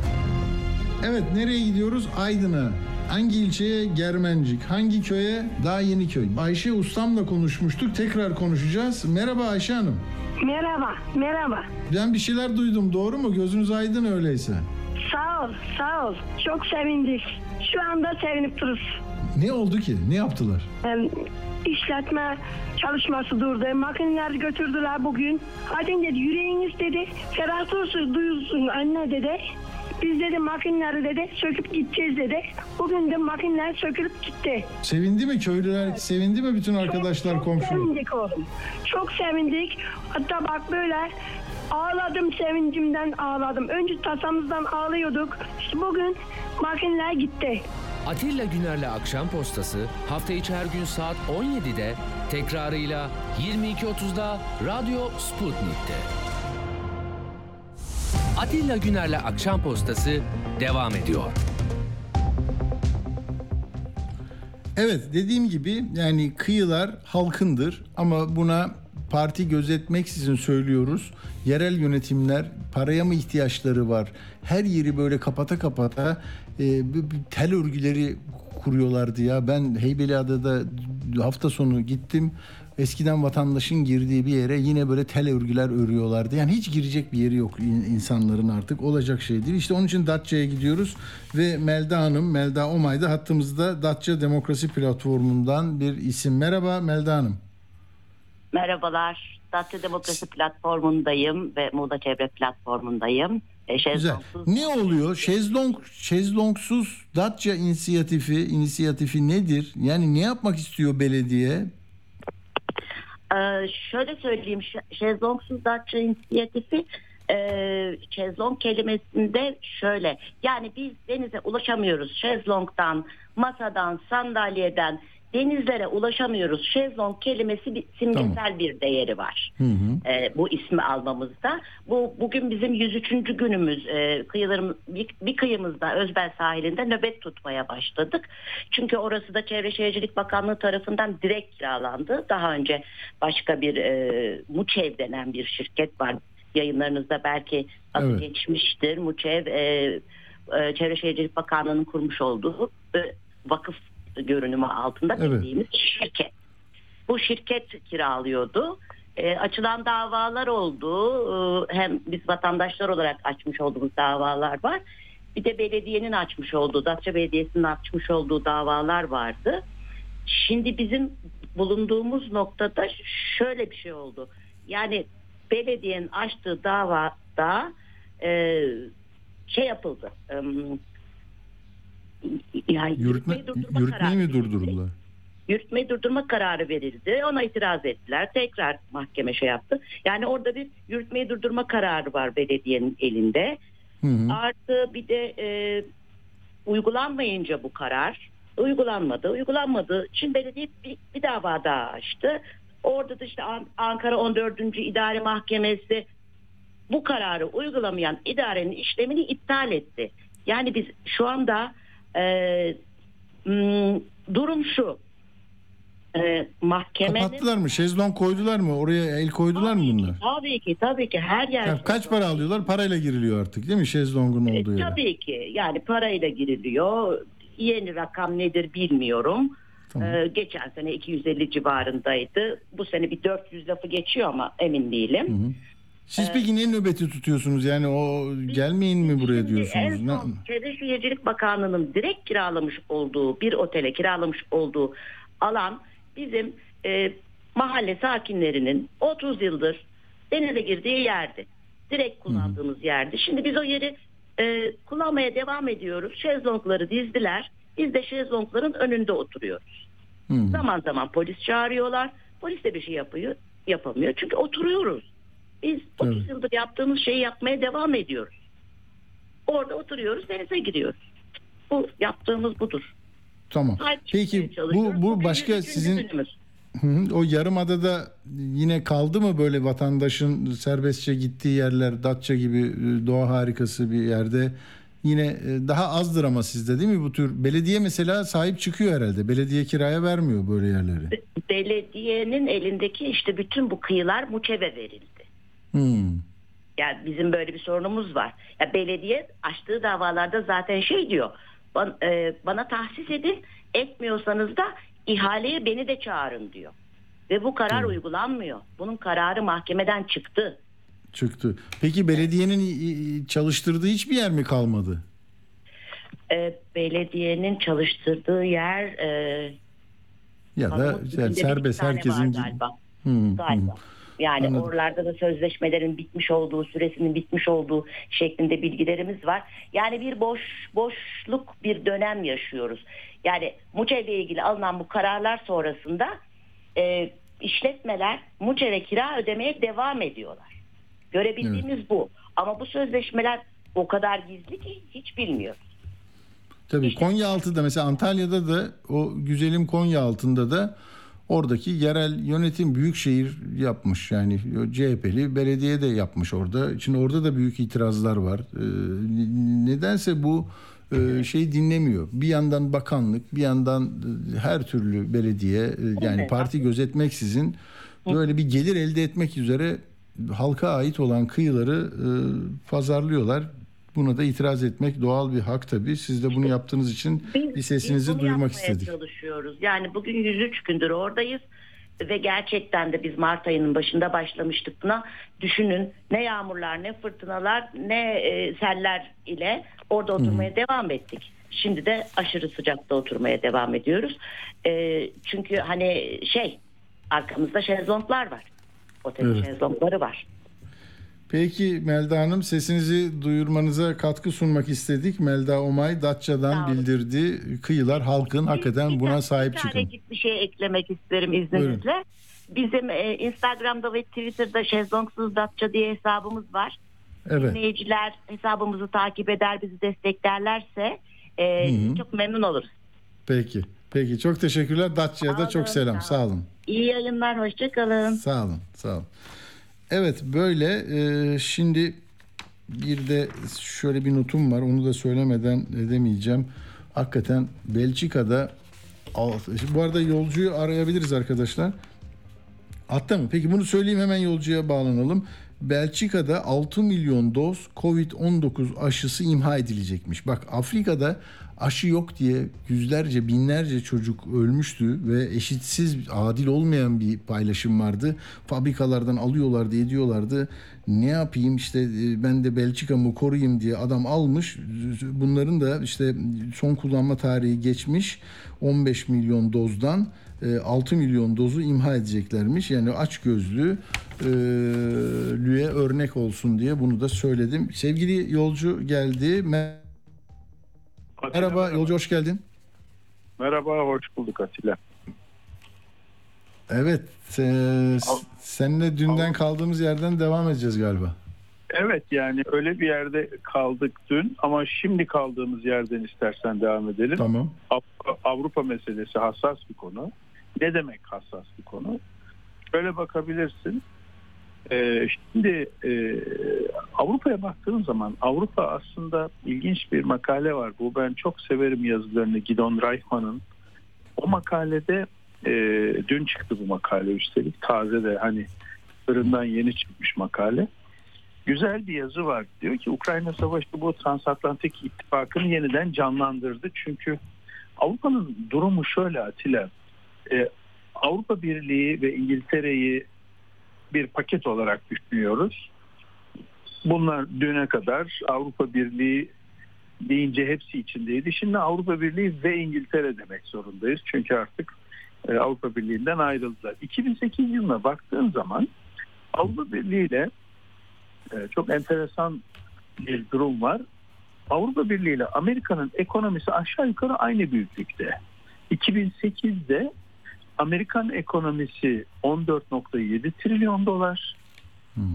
Evet nereye gidiyoruz? Aydın'a. Hangi ilçeye? Germencik. Hangi köye? Daha yeni köy. Ayşe Ustam'la konuşmuştuk. Tekrar konuşacağız. Merhaba Ayşe Hanım. Merhaba, merhaba. Ben bir şeyler duydum. Doğru mu? Gözünüz aydın öyleyse. Sağ ol, sağ ol. Çok sevindik. Şu anda sevinip dururuz. Ne oldu ki? Ne yaptılar? Hem işletme çalışması durdu. Makineler götürdüler bugün. Hadi dedi yüreğiniz dedi. Ferah dursun, duyulsun anne dedi. Biz dedi makineleri dedi söküp gideceğiz dedi. Bugün de makineler sökülüp gitti. Sevindi mi köylüler? Sevindi mi bütün arkadaşlar, çok, çok komşular? sevindik oğlum. Çok sevindik. Hatta bak böyle ağladım sevincimden ağladım. Önce tasamızdan ağlıyorduk. İşte bugün makineler gitti. Atilla Güner'le Akşam Postası hafta içi her gün saat 17'de tekrarıyla 22.30'da Radyo Sputnik'te. Atilla Güner'le Akşam Postası devam ediyor. Evet dediğim gibi yani kıyılar halkındır ama buna parti gözetmeksizin söylüyoruz. Yerel yönetimler paraya mı ihtiyaçları var? Her yeri böyle kapata kapata e, tel örgüleri kuruyorlardı ya. Ben Heybeliada'da hafta sonu gittim. Eskiden vatandaşın girdiği bir yere yine böyle tel örgüler örüyorlardı. Yani hiç girecek bir yeri yok in- insanların artık. Olacak şey değil. İşte onun için Datça'ya gidiyoruz ve Melda Hanım, Melda Omay da hattımızda Datça Demokrasi Platformu'ndan bir isim. Merhaba Melda Hanım. Merhabalar. Datça Demokrasi Platformu'ndayım ve Muğla Çevre Platformu'ndayım. E, Güzel. Ne oluyor? Şezlong, şezlongsuz Datça inisiyatifi, inisiyatifi nedir? Yani ne yapmak istiyor belediye? Ee, şöyle söyleyeyim, şezlongsuz Datça inisiyatifi e, şezlong kelimesinde şöyle. Yani biz denize ulaşamıyoruz. Şezlongdan, masadan, sandalyeden denizlere ulaşamıyoruz. Şezlong kelimesi bir simgesel bir değeri var. Hı hı. e, bu ismi almamızda. Bu bugün bizim 103. günümüz. E, kıyılarım bir, bir kıyımızda Özbel sahilinde nöbet tutmaya başladık. Çünkü orası da Çevre Şehircilik Bakanlığı tarafından direkt kiralandı. Daha önce başka bir e, Muçev denen bir şirket var. Yayınlarınızda belki adı Evet. geçmiştir. Muçev e, e, Çevre Şehircilik Bakanlığı'nın kurmuş olduğu e, vakıf görünümü altında Evet. bildiğimiz şirket. Bu şirket kiralıyordu. E, açılan davalar oldu. E, hem biz vatandaşlar olarak açmış olduğumuz davalar var. Bir de belediyenin açmış olduğu, Datça Belediyesi'nin açmış olduğu davalar vardı. Şimdi bizim bulunduğumuz noktada şöyle bir şey oldu. Yani belediyenin açtığı davada e, şey yapıldı. E, yani Yürütme, yürütmeyi durdurma yürütmeyi mi durdurdular? yürütmeyi durdurma kararı verildi. Ona itiraz ettiler. Tekrar mahkeme şey yaptı. Yani orada bir yürütmeyi durdurma kararı var belediyenin elinde. Hı hı. Artı bir de e, uygulanmayınca bu karar uygulanmadı. Uygulanmadığı için belediye bir, bir dava daha açtı. Orada da işte An- Ankara 14. İdare Mahkemesi bu kararı uygulamayan idarenin işlemini iptal etti. Yani biz şu anda e, m, durum şu. E, mahkemenin Kapattılar mı? Şezlong koydular mı? Oraya el koydular mı bunlar? Tabii ki tabii ki her yer. Ya kaç para alıyorlar? Parayla giriliyor artık değil mi? Şezlong'un E, olduğu yere. tabii ki yani parayla giriliyor. Yeni rakam nedir bilmiyorum. Tamam. Ee, geçen sene 250 civarındaydı. Bu sene bir 400 lafı geçiyor ama emin değilim. Hı hı. Siz peki ne nöbeti tutuyorsunuz? Yani o gelmeyin mi buraya Şimdi en diyorsunuz? Ne- son Çevre Şehircilik Bakanlığı'nın direkt kiralamış olduğu bir otele kiralamış olduğu alan bizim e, mahalle sakinlerinin 30 yıldır denize girdiği yerdi. Direkt kullandığımız yerdi. Şimdi biz o yeri e, kullanmaya devam ediyoruz. Şezlongları dizdiler. Biz de şezlongların önünde oturuyoruz. Hı. Zaman zaman polis çağırıyorlar. Polis de bir şey yapıyor, yapamıyor. Çünkü oturuyoruz. Biz 30 Evet. yıldır yaptığımız şeyi yapmaya devam ediyoruz. Orada oturuyoruz, denize giriyoruz. Bu yaptığımız budur. Tamam. Peki bu bu başka 103. sizin günümüz. O yarımadada yine kaldı mı böyle vatandaşın serbestçe gittiği yerler Datça gibi e, doğa harikası bir yerde yine e, daha azdır ama sizde değil mi bu tür belediye mesela sahip çıkıyor herhalde belediye kiraya vermiyor böyle yerleri. Belediyenin elindeki işte bütün bu kıyılar Muçev'e verildi. Hmm. Yani bizim böyle bir sorunumuz var. Ya belediye açtığı davalarda zaten şey diyor. Ban- e, bana tahsis edin. Etmiyorsanız da ihaleye beni de çağırın diyor. Ve bu karar uygulanmıyor. Bunun kararı mahkemeden çıktı. Çıktı. Peki belediyenin çalıştırdığı hiçbir yer mi kalmadı? E, belediyenin çalıştırdığı yer e, Ya da yani serbest herkesin galiba. Hı, hı. galiba. Yani Anladım. oralarda da sözleşmelerin bitmiş olduğu, süresinin bitmiş olduğu şeklinde bilgilerimiz var. Yani bir boş boşluk bir dönem yaşıyoruz. Yani Muçe ile ilgili alınan bu kararlar sonrasında e, işletmeler Muçe ve kira ödemeye devam ediyorlar. Görebildiğimiz bu. Ama bu sözleşmeler o kadar gizli ki hiç bilmiyoruz. Tabii Konyaaltı'da mesela Antalya'da da o güzelim Konyaaltı'nda da oradaki yerel yönetim büyükşehir yapmış. Yani CHP'li belediye de yapmış orada. Şimdi orada da büyük itirazlar var. Ee, nedense bu e, şey dinlemiyor. Bir yandan bakanlık, bir yandan e, her türlü belediye e, yani parti gözetmeksizin böyle bir gelir elde etmek üzere halka ait olan kıyıları e, pazarlıyorlar. Buna da itiraz etmek doğal bir hak tabii. Siz de bunu yaptığınız için Biz- bir sesinizi biz duyurmak istedik. çalışıyoruz. Yani bugün 103 gündür oradayız ve gerçekten de biz Mart ayının başında başlamıştık buna. Düşünün ne yağmurlar ne fırtınalar ne e, seller ile orada oturmaya devam ettik. Şimdi de aşırı sıcakta oturmaya devam ediyoruz. E, çünkü hani şey arkamızda şezlonglar var. Otelin Evet. şezlongları var. Peki Melda Hanım sesinizi duyurmanıza katkı sunmak istedik. Melda Omay Datça'dan olun. bildirdi. Kıyılar halkın hakikaten Bir buna tane- sahip bir çıkın. bir şey eklemek isterim izninizle. Bizim e, Instagram'da ve Twitter'da Şezlongsuz Datça diye hesabımız var. Evet. Dinleyiciler hesabımızı takip eder, bizi desteklerlerse e, çok memnun oluruz. Peki. Peki çok teşekkürler. Datça'ya da çok olun, selam. sağ Sağ olun. İyi yayınlar, hoşçakalın. Sağ olun. Sağ olun. Evet böyle e, şimdi bir de şöyle bir notum var. Onu da söylemeden edemeyeceğim. Hakikaten Belçika'da bu arada yolcuyu arayabiliriz arkadaşlar. Hatta mı? Peki bunu söyleyeyim hemen yolcuya bağlanalım. Belçika'da 6 milyon doz Covid-19 aşısı imha edilecekmiş. Bak Afrika'da aşı yok diye yüzlerce binlerce çocuk ölmüştü ve eşitsiz adil olmayan bir paylaşım vardı. Fabrikalardan alıyorlardı ediyorlardı. Ne yapayım işte e, ben de Belçika'mı koruyayım diye adam almış. Bunların da işte son kullanma tarihi geçmiş 15 milyon dozdan e, 6 milyon dozu imha edeceklermiş. Yani aç gözlü lüye örnek olsun diye bunu da söyledim. Sevgili yolcu geldi. Merhaba yolcu hoş geldin. Merhaba, hoş bulduk Atilla. Evet, e, seninle dünden kaldığımız yerden devam edeceğiz galiba. Evet yani öyle bir yerde kaldık dün ama şimdi kaldığımız yerden istersen devam edelim. Tamam. Avrupa, Avrupa meselesi hassas bir konu. Ne demek hassas bir konu? Şöyle bakabilirsin. Ee, şimdi e, Avrupa'ya baktığın zaman Avrupa aslında ilginç bir makale var. Bu ben çok severim yazılarını Gidon Reichmann'ın. O makalede e, dün çıktı bu makale üstelik taze de hani fırından yeni çıkmış makale. Güzel bir yazı var. Diyor ki Ukrayna Savaşı bu transatlantik ittifakını yeniden canlandırdı. Çünkü Avrupa'nın durumu şöyle Atilla. E, Avrupa Birliği ve İngiltere'yi bir paket olarak düşünüyoruz. Bunlar düne kadar Avrupa Birliği deyince hepsi içindeydi. Şimdi Avrupa Birliği ve İngiltere demek zorundayız. Çünkü artık e, Avrupa Birliği'nden ayrıldılar. 2008 yılına baktığın zaman Avrupa Birliği ile e, çok enteresan bir durum var. Avrupa Birliği ile Amerika'nın ekonomisi aşağı yukarı aynı büyüklükte. 2008'de Amerikan ekonomisi 14.7 trilyon dolar.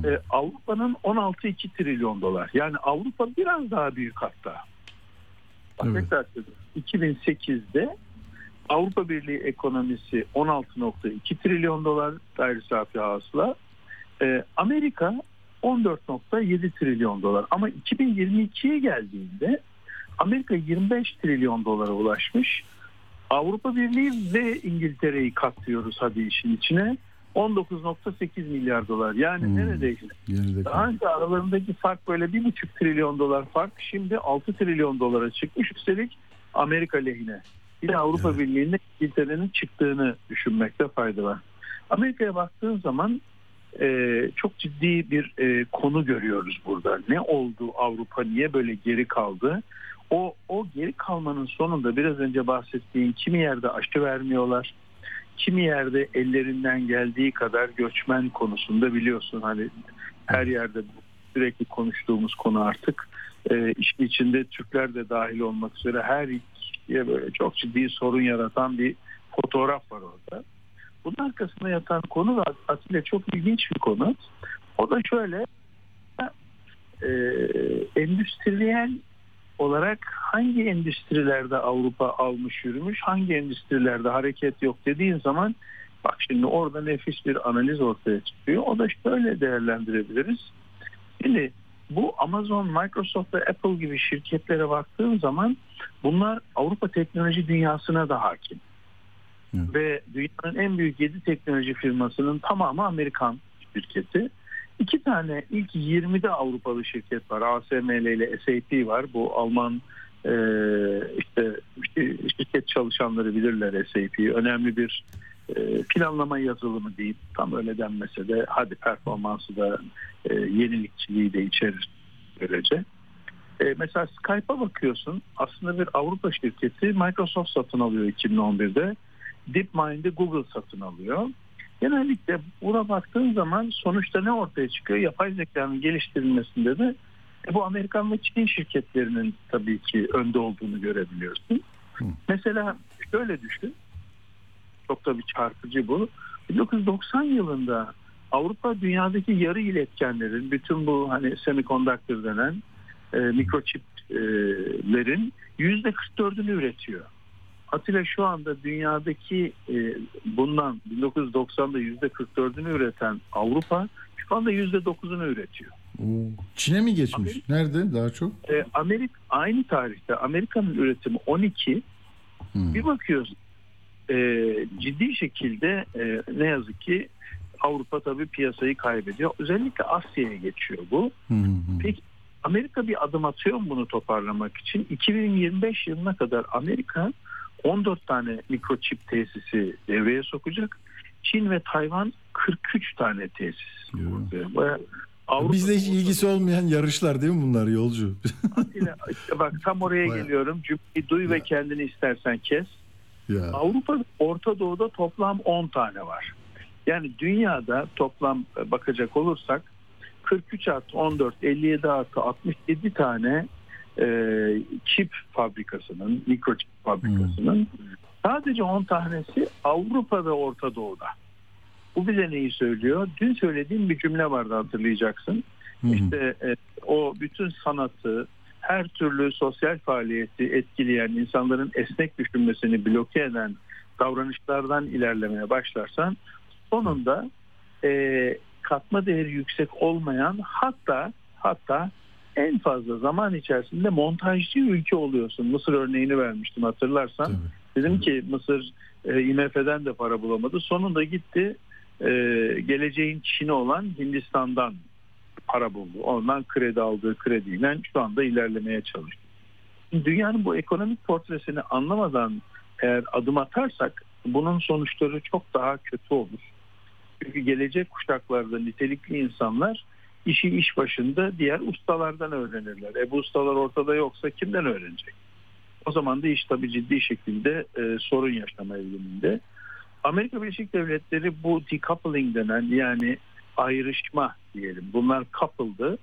E, Avrupa'nın 16.2 trilyon dolar. Yani Avrupa biraz daha büyük hatta. Bak Evet. tekrar söylüyorum. 2008'de Avrupa Birliği ekonomisi 16.2 trilyon dolar gayri safi hasıla. E, Amerika 14.7 trilyon dolar. Ama 2022'ye geldiğinde Amerika 25 trilyon dolara ulaşmış. Avrupa Birliği ve İngiltere'yi katlıyoruz hadi işin içine. 19.8 milyar dolar. Yani Hmm. neredeyse. Geride Daha önce aralarındaki fark böyle bir buçuk trilyon dolar fark. Şimdi 6 trilyon dolara çıkmış. Üstelik Amerika lehine. De Avrupa Birliği'nde İngiltere'nin çıktığını düşünmekte fayda var. Amerika'ya baktığın zaman e, çok ciddi bir e, konu görüyoruz burada. Ne oldu Avrupa niye böyle geri kaldı? O, o geri kalmanın sonunda biraz önce bahsettiğim kimi yerde aşı vermiyorlar. Kimi yerde ellerinden geldiği kadar göçmen konusunda biliyorsun hani her yerde sürekli konuştuğumuz konu artık e, işin içinde Türkler de dahil olmak üzere her kişiye böyle çok ciddi sorun yaratan bir fotoğraf var orada. Bunun arkasında yatan konu da Atilla çok ilginç bir konu. O da şöyle e, endüstriyel olarak hangi endüstrilerde Avrupa almış yürümüş, hangi endüstrilerde hareket yok dediğin zaman bak şimdi orada nefis bir analiz ortaya çıkıyor. O da şöyle değerlendirebiliriz. Şimdi bu Amazon, Microsoft ve Apple gibi şirketlere baktığın zaman bunlar Avrupa teknoloji dünyasına da hakim. Ve dünyanın en büyük 7 teknoloji firmasının tamamı Amerikan şirketi. İki tane ilk 20'de Avrupalı şirket var. ASML ile SAP var. Bu Alman e, işte, şirket çalışanları bilirler SAP'yi. Önemli bir e, planlama yazılımı değil. Tam öyle denmese de hadi performansı da e, yenilikçiliği de içerir böylece. E, mesela Skype'a bakıyorsun. Aslında bir Avrupa şirketi Microsoft satın alıyor 2011'de. DeepMind'i Google satın alıyor. Genellikle buna baktığın zaman sonuçta ne ortaya çıkıyor? Yapay zekanın geliştirilmesinde de e, bu Amerikan ve Çin şirketlerinin tabii ki önde olduğunu görebiliyorsun. Hı. Mesela şöyle düşün. Çok tabii çarpıcı bu. 1990 yılında Avrupa dünyadaki yarı iletkenlerin bütün bu hani semiconductor denen e, mikroçiplerin yüzde 44'ünü üretiyor. Atilla şu anda dünyadaki e, bundan 1990'da yüzde 44'ünü üreten Avrupa şu anda yüzde 9'unu üretiyor. Çin'e mi geçmiş? Amerika, Nerede daha çok? E, Amerika aynı tarihte Amerika'nın üretimi 12. Hmm. Bir bakıyoruz e, ciddi şekilde e, ne yazık ki Avrupa tabii piyasayı kaybediyor. Özellikle Asya'ya geçiyor bu. Hmm. Peki Amerika bir adım atıyor mu bunu toparlamak için? 2025 yılına kadar Amerika 14 tane mikroçip tesisi devreye sokacak. Çin ve Tayvan 43 tane tesis. Avrupa Bizde hiç ilgisi olmayan yarışlar değil mi bunlar yolcu? Atilla, işte bak tam oraya Bayağı. geliyorum. Cümleyi duy ya. ve kendini istersen kes. Ya. Avrupa Orta Doğu'da toplam 10 tane var. Yani dünyada toplam e, bakacak olursak 43 artı 14, 57 artı 67 tane e, çip fabrikasının, mikroçip fabrikasının hmm. sadece 10 tanesi Avrupa ve Orta Doğu'da. Bu bize neyi söylüyor? Dün söylediğim bir cümle vardı hatırlayacaksın. Hmm. İşte e, o bütün sanatı, her türlü sosyal faaliyeti etkileyen, insanların esnek düşünmesini bloke eden davranışlardan ilerlemeye başlarsan sonunda e, katma değeri yüksek olmayan hatta hatta en fazla zaman içerisinde montajcı ülke oluyorsun. Mısır örneğini vermiştim hatırlarsan. Tabii. Dedim ki Mısır e, IMF'den de para bulamadı. Sonunda gitti e, geleceğin Çin'i olan Hindistan'dan para buldu. Ondan kredi aldığı krediyle şu anda ilerlemeye çalışıyor. Dünyanın bu ekonomik portresini anlamadan eğer adım atarsak bunun sonuçları çok daha kötü olur. Çünkü gelecek kuşaklarda nitelikli insanlar işi iş başında diğer ustalardan öğrenirler. E bu ustalar ortada yoksa kimden öğrenecek? O zaman da iş tabii ciddi şekilde e, sorun yaşama eğiliminde. Amerika Birleşik Devletleri bu decoupling denen yani ayrışma diyelim. Bunlar couple'dı.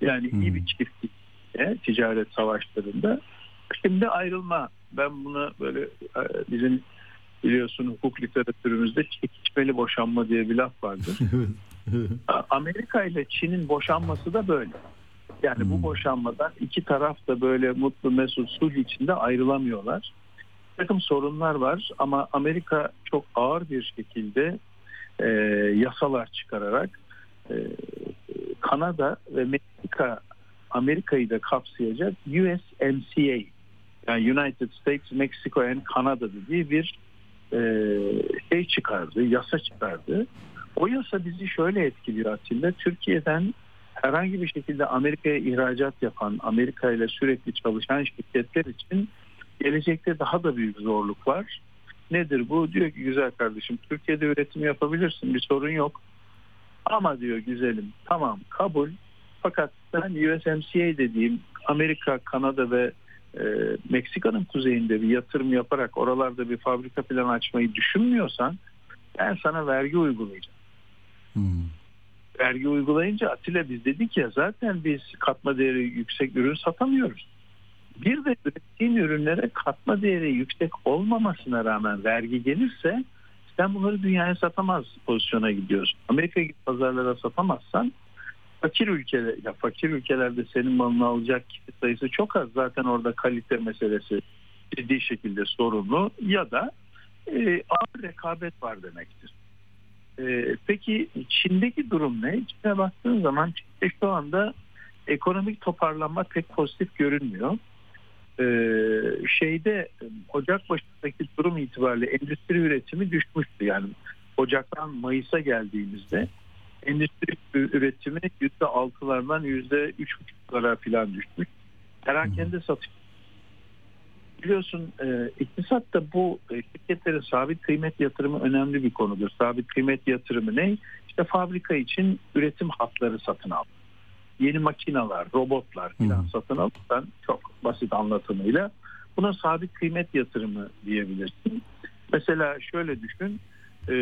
Yani hmm. iyi bir çiftlik e, ticaret savaşlarında. Şimdi ayrılma. Ben bunu böyle e, bizim biliyorsun hukuk literatürümüzde çekişmeli boşanma diye bir laf vardır. Amerika ile Çin'in boşanması da böyle. Yani hmm. bu boşanmadan iki taraf da böyle mutlu mesut sulh içinde ayrılamıyorlar. Bir takım sorunlar var ama Amerika çok ağır bir şekilde e, yasalar çıkararak e, Kanada ve Meksika Amerika'yı da kapsayacak USMCA yani United States, Mexico and Canada dediği bir e, şey çıkardı, yasa çıkardı. O yasa bizi şöyle etkiliyor Atilla. Türkiye'den herhangi bir şekilde Amerika'ya ihracat yapan, Amerika ile sürekli çalışan şirketler için gelecekte daha da büyük zorluk var. Nedir bu? Diyor ki güzel kardeşim Türkiye'de üretim yapabilirsin bir sorun yok. Ama diyor güzelim tamam kabul fakat ben USMCA dediğim Amerika, Kanada ve e, Meksika'nın kuzeyinde bir yatırım yaparak oralarda bir fabrika planı açmayı düşünmüyorsan ben sana vergi uygulayacağım. Vergi uygulayınca Atilla biz dedik ya zaten biz katma değeri yüksek ürün satamıyoruz. Bir de ürettiğin ürünlere katma değeri yüksek olmamasına rağmen vergi gelirse sen bunları dünyaya satamaz pozisyona gidiyorsun. Amerika gibi pazarlara satamazsan fakir ülkeler ya fakir ülkelerde senin malını alacak sayısı çok az. Zaten orada kalite meselesi ciddi şekilde sorunlu ya da e, ağır rekabet var demektir. E, peki Çin'deki durum ne? Çin'e baktığın zaman Çin'de şu anda ekonomik toparlanma pek pozitif görünmüyor. E, şeyde Ocak başındaki durum itibariyle endüstri üretimi düşmüştü. Yani Ocak'tan Mayıs'a geldiğimizde endüstri üretimi yüzde altılardan yüzde üç buçuklara falan düşmüş. Perakende satış. Biliyorsun e, iktisatta bu e, şirketlere sabit kıymet yatırımı önemli bir konudur. Sabit kıymet yatırımı ne? İşte fabrika için üretim hatları satın al. Yeni makineler, robotlar falan satın alırsan çok basit anlatımıyla buna sabit kıymet yatırımı diyebilirsin. Mesela şöyle düşün e,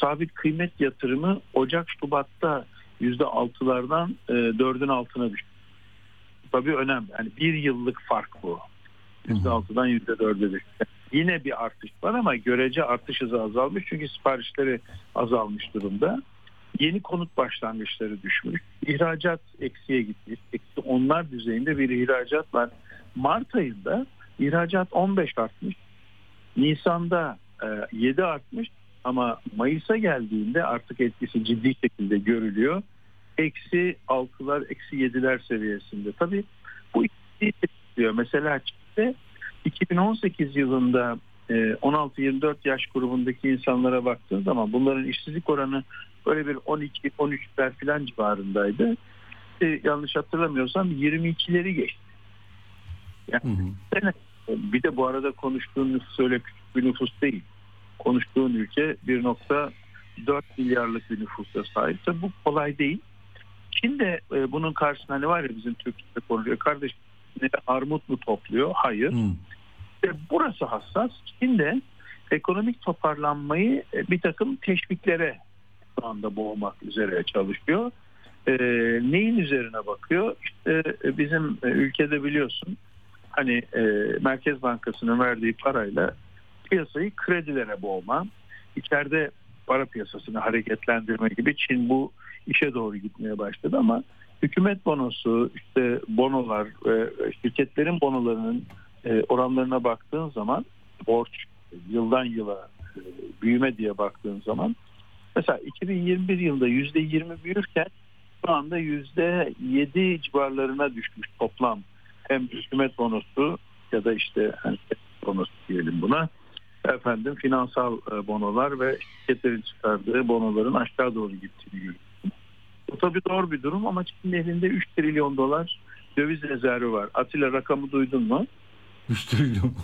sabit kıymet yatırımı Ocak Şubat'ta yüzde altılardan e, dördün altına düştü. Tabii önemli. Yani bir yıllık fark bu. Yüzde altıdan yüzde dörde düştü. Yine bir artış var ama görece artış hızı azalmış çünkü siparişleri azalmış durumda. Yeni konut başlangıçları düşmüş. İhracat eksiye gitmiş. Eksi onlar düzeyinde bir ihracat var. Mart ayında ihracat 15 artmış. Nisan'da 7 artmış ama Mayıs'a geldiğinde artık etkisi ciddi şekilde görülüyor. Eksi 6'lar, eksi 7'ler seviyesinde. Tabii bu diyor. Mesela Çin'de 2018 yılında 16-24 yaş grubundaki insanlara baktığın zaman bunların işsizlik oranı böyle bir 12-13'ler falan civarındaydı. yanlış hatırlamıyorsam 22'leri geçti. Yani bir de bu arada konuştuğun nüfus öyle küçük bir nüfus değil. Konuştuğun ülke 1.4 milyarlık bir nüfusa sahip. Tabii bu kolay değil. Çin de e, bunun karşısında ne var ya bizim Türkiye'de konuşuyor. Kardeş ne armut mu topluyor? Hayır. Hmm. İşte burası hassas. Çin de ekonomik toparlanmayı e, bir takım teşviklere şu anda boğmak üzere çalışıyor. E, neyin üzerine bakıyor? İşte e, bizim e, ülkede biliyorsun hani e, Merkez Bankası'nın verdiği parayla piyasayı kredilere boğma, içeride para piyasasını hareketlendirme gibi Çin bu işe doğru gitmeye başladı ama hükümet bonosu, işte bonolar ve şirketlerin bonolarının e, oranlarına baktığın zaman borç yıldan yıla e, büyüme diye baktığın zaman mesela 2021 yılında %20 büyürken şu anda %7 civarlarına düşmüş toplam hem hükümet bonosu ya da işte hani diyelim buna efendim finansal e, bonolar ve şirketlerin çıkardığı bonoların aşağı doğru gittiğini görüyoruz. Bu tabii doğru bir durum ama Çin'in elinde 3 trilyon dolar döviz rezervi var. Atilla rakamı duydun mu? 3 trilyon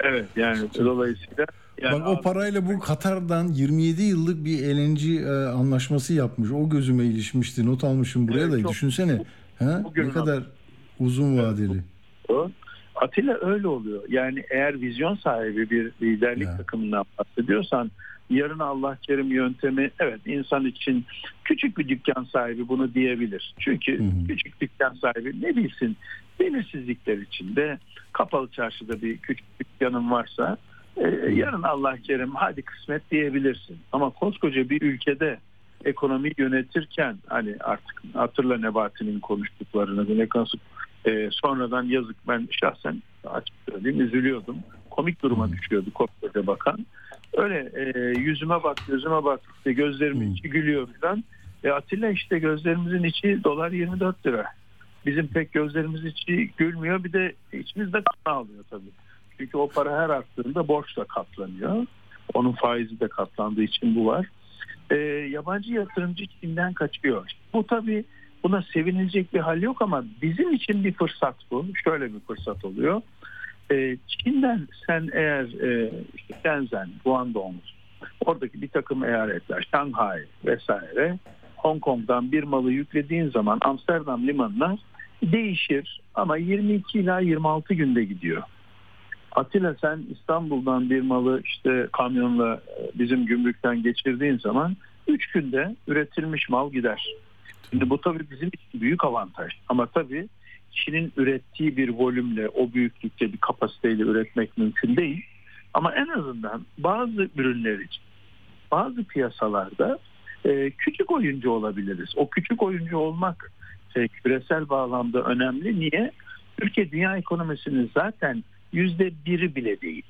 Evet yani dolayısıyla yani Bak o parayla bu Katar'dan 27 yıllık bir LNG e, anlaşması yapmış. O gözüme ilişmişti. Not almışım buraya Evet, da. Düşünsene. Ha? Ne kadar uzun vadeli. Atilla öyle oluyor. Yani eğer vizyon sahibi bir liderlik Ya. takımından bahsediyorsan yarın Allah kerim yöntemi evet insan için küçük bir dükkan sahibi bunu diyebilir. Çünkü küçük dükkan sahibi ne bilsin belirsizlikler içinde kapalı çarşıda bir küçük dükkanın varsa e, yarın Allah kerim hadi kısmet diyebilirsin. Ama koskoca bir ülkede ekonomi yönetirken hani artık hatırla Nebati'nin konuştuklarını ne nasıl e, sonradan yazık ben şahsen açık söyleyeyim üzülüyordum. Komik duruma düşüyordu koskoca bakan. Öyle e, yüzüme bak gözüme bak işte gözlerimin içi gülüyor falan. E, Atilla işte gözlerimizin içi dolar 24 lira. Bizim pek gözlerimiz içi gülmüyor bir de içimizde kan alıyor tabii. Çünkü o para her arttığında borçla katlanıyor. Onun faizi de katlandığı için bu var. E, yabancı yatırımcı Çin'den kaçıyor. Bu tabii buna sevinilecek bir hal yok ama bizim için bir fırsat bu. Şöyle bir fırsat oluyor. E, Çin'den sen eğer e, işte Shenzhen, Guangdong, oradaki bir takım eyaletler, Şanghay vesaire, Hong Kong'dan bir malı yüklediğin zaman Amsterdam limanına değişir ama 22 ila 26 günde gidiyor. Atilla sen İstanbul'dan bir malı işte kamyonla e, bizim gümrükten geçirdiğin zaman 3 günde üretilmiş mal gider. Şimdi bu tabii bizim için büyük avantaj. Ama tabii Çin'in ürettiği bir volümle o büyüklükte bir kapasiteyle üretmek mümkün değil. Ama en azından bazı ürünler için bazı piyasalarda e, küçük oyuncu olabiliriz. O küçük oyuncu olmak e, küresel bağlamda önemli. Niye? Türkiye dünya ekonomisinin zaten yüzde biri bile değil.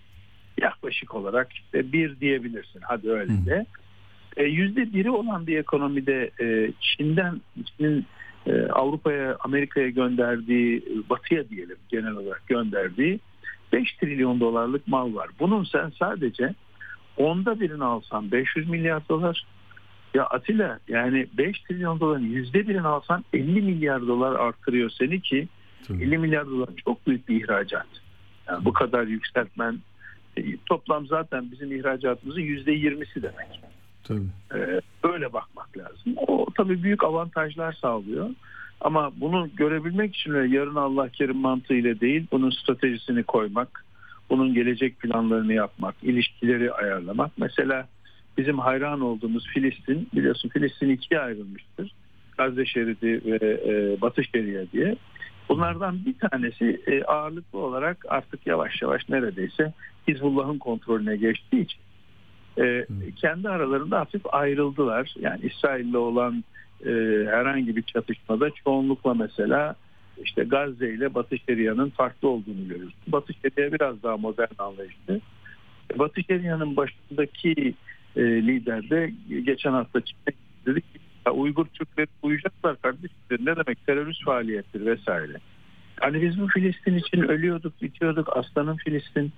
Yaklaşık olarak işte bir diyebilirsin. Hadi öyle de. Yüzde biri olan bir ekonomide e, Çin'den Çin'in Avrupa'ya, Amerika'ya gönderdiği, Batı'ya diyelim genel olarak gönderdiği 5 trilyon dolarlık mal var. Bunun sen sadece onda birini alsan 500 milyar dolar. Ya Atilla yani 5 trilyon doların yüzde birini alsan 50 milyar dolar arttırıyor seni ki 50 milyar dolar çok büyük bir ihracat. Yani bu kadar yükseltmen e, toplam zaten bizim ihracatımızın yüzde yirmisi demek. Tabii. Ee, bakmak lazım. O tabii büyük avantajlar sağlıyor. Ama bunu görebilmek için yarın Allah kerim mantığıyla değil, bunun stratejisini koymak, bunun gelecek planlarını yapmak, ilişkileri ayarlamak. Mesela bizim hayran olduğumuz Filistin, biliyorsun Filistin ikiye ayrılmıştır. Gazze şeridi ve e, Batı şeria diye. Bunlardan bir tanesi e, ağırlıklı olarak artık yavaş yavaş neredeyse Hizbullah'ın kontrolüne geçtiği için e, kendi aralarında hafif ayrıldılar. Yani İsrail'le olan e, herhangi bir çatışmada çoğunlukla mesela işte Gazze ile Batı Şeria'nın farklı olduğunu görüyoruz. Batı Şeria biraz daha modern anlayışlı. Batı Şeria'nın başındaki e, lider de geçen hafta çıktı dedi ki Uygur Türkleri uyacaklar kardeşim ne demek terörist faaliyettir vesaire. Hani biz bu Filistin için ölüyorduk bitiyorduk aslanın Filistin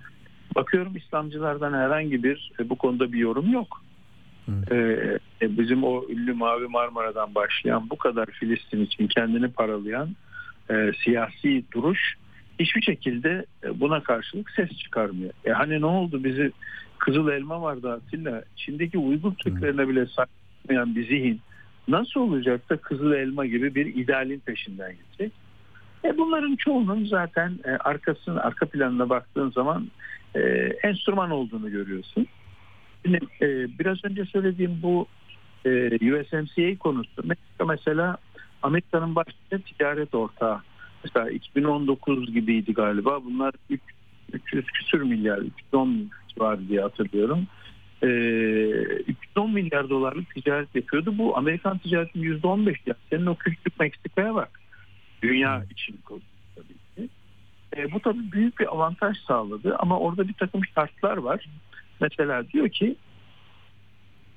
Bakıyorum İslamcılardan herhangi bir e, bu konuda bir yorum yok. Ee, bizim o ünlü Mavi Marmara'dan başlayan bu kadar Filistin için kendini paralayan e, siyasi duruş hiçbir şekilde e, buna karşılık ses çıkarmıyor. E hani ne oldu bizi Kızıl Elma vardı Atilla. Çin'deki Uygur Türklerine bile saklayan bir zihin nasıl olacak da Kızıl Elma gibi bir idealin peşinden gidecek? E bunların çoğunun zaten arkasının arka planına baktığın zaman e, enstrüman olduğunu görüyorsun. Şimdi e, biraz önce söylediğim bu e, USMCA konusu Meksika mesela Amerika'nın başta ticaret ortağı. Mesela 2019 gibiydi galiba. Bunlar 3, 300 küsür milyar, 310 var diye hatırlıyorum. E, 310 milyar dolarlık ticaret yapıyordu. Bu Amerikan ticaretinin %15 ya. Senin o küçük Meksika'ya bak. Dünya için. E, bu tabii büyük bir avantaj sağladı ama orada bir takım şartlar var. Mesela diyor ki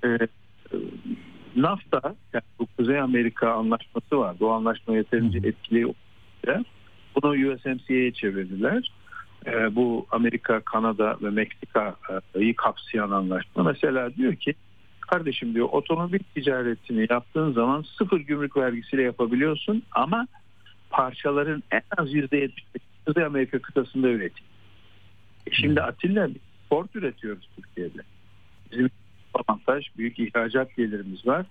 e, e, NAFTA yani bu Kuzey Amerika anlaşması var. Bu anlaşma yeterince etkili bunu USMCA'ya çevirdiler. E, bu Amerika, Kanada ve Meksika'yı kapsayan anlaşma. Mesela diyor ki kardeşim diyor otomobil ticaretini yaptığın zaman sıfır gümrük vergisiyle yapabiliyorsun ama parçaların en az %70 Kuzey Amerika kıtasında üretim. E şimdi Atilla Ford üretiyoruz Türkiye'de. Bizim avantaj büyük ihracat gelirimiz var.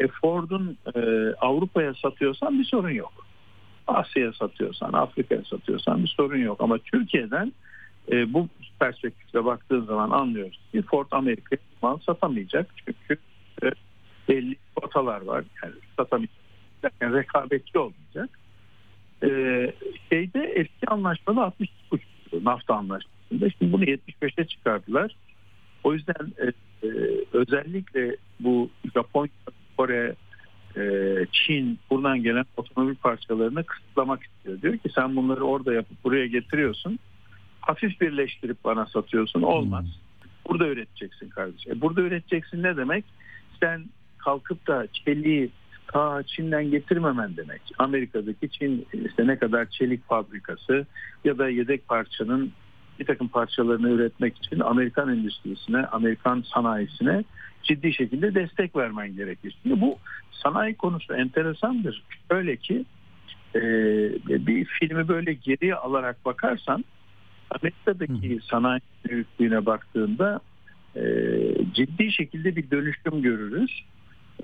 E Ford'un e, Avrupa'ya satıyorsan bir sorun yok. Asya'ya satıyorsan, Afrika'ya satıyorsan bir sorun yok. Ama Türkiye'den e, bu perspektifle baktığın zaman anlıyoruz ki Ford Amerika'ya mal satamayacak. Çünkü e, belli kotalar var. Yani satamayacak. Yani rekabetçi olmayacak. E, şeyde eski anlaşmada 60 nafta anlaşmasında. Şimdi bunu 75'e çıkardılar. O yüzden e, e, özellikle bu Japonya, Kore, e, Çin buradan gelen otomobil parçalarını kısıtlamak istiyor. Diyor ki sen bunları orada yapıp buraya getiriyorsun. Hafif birleştirip bana satıyorsun. Olmaz. Burada üreteceksin kardeşim. E, burada üreteceksin ne demek? Sen kalkıp da çeliği ta Çin'den getirmemen demek. Amerika'daki Çin işte ne kadar çelik fabrikası ya da yedek parçanın bir takım parçalarını üretmek için Amerikan endüstrisine, Amerikan sanayisine ciddi şekilde destek vermen gerekir. Şimdi bu sanayi konusu enteresandır. Öyle ki e, bir filmi böyle geriye alarak bakarsan Amerika'daki sanayi büyüklüğüne baktığında e, ciddi şekilde bir dönüşüm görürüz.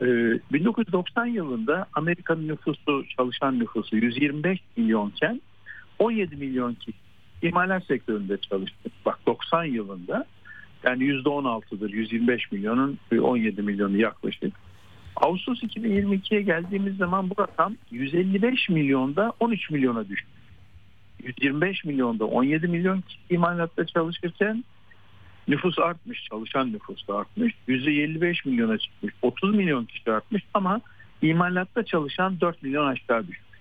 E, 1990 yılında Amerika'nın nüfusu, çalışan nüfusu 125 milyonken 17 milyon kişi imalat sektöründe çalıştı. Bak 90 yılında yani %16'dır 125 milyonun 17 milyonu yaklaşık. Ağustos 2022'ye geldiğimiz zaman bu rakam 155 milyonda 13 milyona düştü. 125 milyonda 17 milyon kişi imalatta çalışırken nüfus artmış, çalışan nüfus da artmış. %55 milyona çıkmış, 30 milyon kişi artmış ama imalatta çalışan 4 milyon aşağı düşmüş.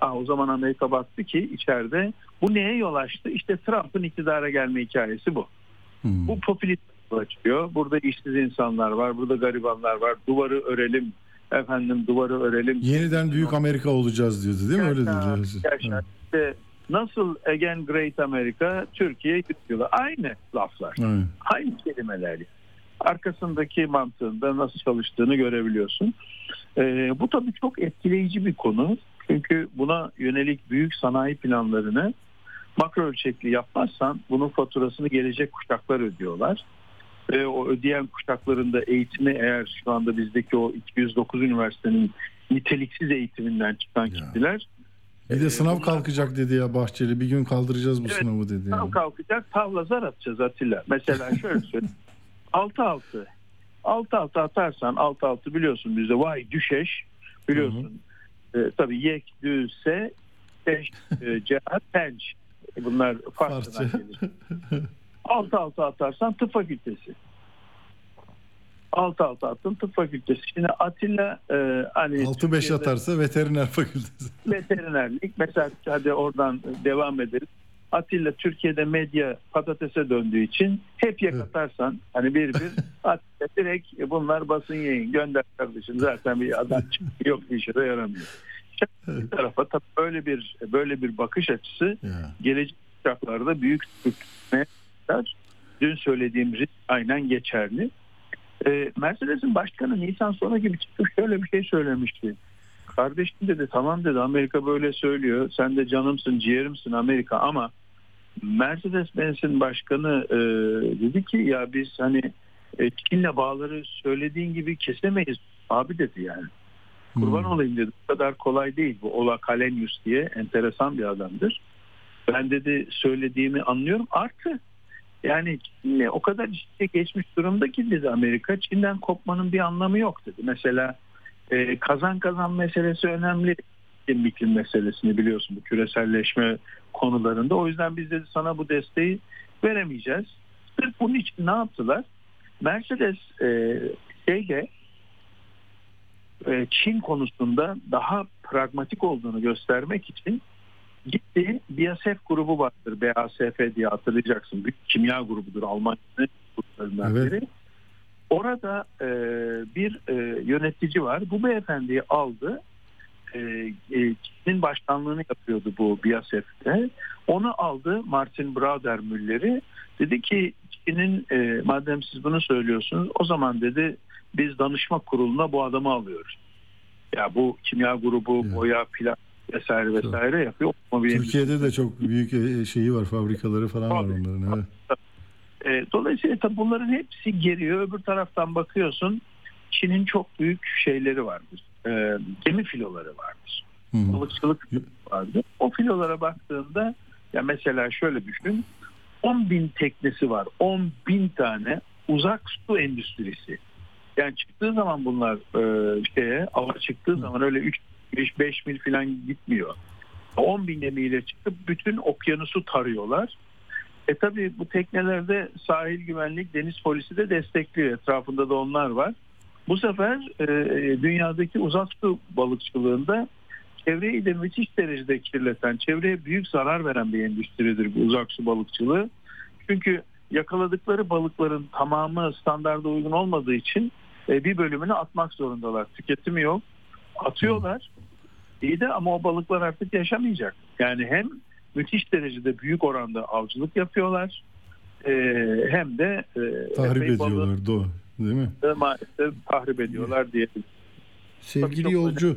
Ah, o zaman Amerika baktı ki içeride bu neye yol açtı? İşte Trump'ın iktidara gelme hikayesi bu. Bu popülist açıyor. Burada işsiz insanlar var, burada garibanlar var. Duvarı örelim, efendim duvarı örelim. Yeniden büyük Amerika olacağız diyordu değil mi? Öyle Yaşa, dedi. yaşa. İşte nasıl Again Great America Türkiye gidiyorlar. Aynı laflar. Evet. Aynı kelimeler. Arkasındaki mantığında nasıl çalıştığını görebiliyorsun. Ee, bu tabii çok etkileyici bir konu. Çünkü buna yönelik büyük sanayi planlarını makro ölçekli yapmazsan bunun faturasını gelecek kuşaklar ödüyorlar. Ve o ödeyen kuşakların da eğitimi eğer şu anda bizdeki o 209 üniversitenin niteliksiz eğitiminden çıkan kişiler Bir de sınav kalkacak dedi ya Bahçeli. Bir gün kaldıracağız bu Evet, sınavı dedi. Tam Yani. kalkacak tavla zar atacağız Atilla. Mesela şöyle söyleyeyim. 6-6. 6-6 atarsan 6-6 biliyorsun bizde vay düşeş biliyorsun. Ee, tabii yek, düse, teş, e, cehat, tenç. E, Bunlar Farsça. gelir. 6-6 atarsan tıp fakültesi. 6-6 attın tıp fakültesi. Şimdi Atilla e, hani 6-5 Türkiye'de- atarsa veteriner fakültesi. veterinerlik mesela hadi oradan devam ederiz. Atilla Türkiye'de medya patatese döndüğü için hep yakatarsan hani bir bir Atilla direkt "E, bunlar basın yayın gönder kardeşim zaten bir adam yok bir işe de yaramıyor. Bir tarafa tabii böyle bir böyle bir bakış açısı Ya. gelecek kuşaklarda büyük sürtünme. Dün söylediğim risk aynen geçerli. Ee, Mercedes'in başkanı Nisan sonu gibi çıkıp şöyle bir şey söylemişti. Kardeşim dedi tamam dedi Amerika böyle söylüyor. Sen de canımsın ciğerimsin Amerika ama Mercedes-Benz'in başkanı e, dedi ki ya biz hani e, Çin'le bağları söylediğin gibi kesemeyiz abi dedi yani. Kurban olayım dedi. Bu kadar kolay değil. Bu Ola Kalenius diye enteresan bir adamdır. Ben dedi söylediğimi anlıyorum. Artı yani Çin'le o kadar işte geçmiş durumda ki dedi Amerika. Çin'den kopmanın bir anlamı yok dedi. Mesela e, kazan kazan meselesi önemli. İklim iklim meselesini biliyorsun bu küreselleşme konularında. O yüzden biz dedi sana bu desteği veremeyeceğiz. Sırf bunun için ne yaptılar? Mercedes e, şeyle e, Çin konusunda daha pragmatik olduğunu göstermek için gitti BASF grubu vardır. BASF diye hatırlayacaksın. Büyük kimya grubudur Almanya'nın gruplarından Evet. biri. Orada e, bir e, yönetici var. Bu beyefendiyi aldı. E, e, Çin'in başkanlığını yapıyordu bu BASF'te. Onu aldı Martin Braudermüller'i. Dedi ki Çin'in e, madem siz bunu söylüyorsunuz o zaman dedi biz danışma kuruluna bu adamı alıyoruz. Ya bu kimya grubu, boya, plak vesaire vesaire yapıyor. Otomobil Türkiye'de de çok büyük e, şeyi var. Fabrikaları falan var onların. Evet. E, dolayısıyla tabii bunların hepsi geliyor. Öbür taraftan bakıyorsun Çin'in çok büyük şeyleri vardır. E, gemi filoları vardır. Balıkçılık vardır. O filolara baktığında ya mesela şöyle düşün 10 bin teknesi var. 10 bin tane uzak su endüstrisi. Yani çıktığı zaman bunlar e, şeye ava çıktığı zaman öyle 3 5, 5 mil falan gitmiyor. 10 bin gemiyle çıkıp bütün okyanusu tarıyorlar. E tabi bu teknelerde sahil güvenlik, deniz polisi de destekliyor. Etrafında da onlar var. Bu sefer e, dünyadaki uzak su balıkçılığında çevreyi de müthiş derecede kirleten, çevreye büyük zarar veren bir endüstridir bu uzak su balıkçılığı. Çünkü yakaladıkları balıkların tamamı standarda uygun olmadığı için e, bir bölümünü atmak zorundalar. Tüketimi yok. Atıyorlar. İyi de ama o balıklar artık yaşamayacak. Yani hem müthiş derecede büyük oranda avcılık yapıyorlar e, hem de e, Tahrip ediyorlar. Doğru. Değil mi? maalesef tahrip ediyorlar diye. Sevgili çok yolcu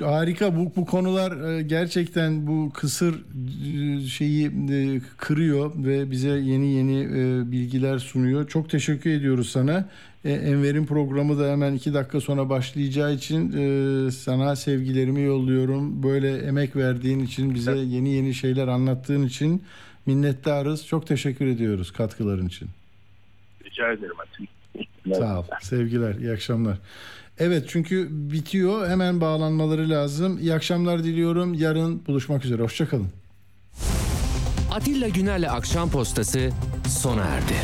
Harika bu bu konular e, gerçekten bu kısır e, şeyi e, kırıyor ve bize yeni yeni bilgiler sunuyor. Çok teşekkür ediyoruz sana. E, Enver'in programı da hemen iki dakika sonra başlayacağı için e, sana sevgilerimi yolluyorum. Böyle emek verdiğin için bize yeni yeni şeyler anlattığın için minnettarız. Çok teşekkür ediyoruz katkıların için. Rica ederim. Sağ ol. Sevgiler. iyi akşamlar. Evet çünkü bitiyor. Hemen bağlanmaları lazım. İyi akşamlar diliyorum. Yarın buluşmak üzere. Hoşçakalın. Atilla Güner'le Akşam Postası sona erdi.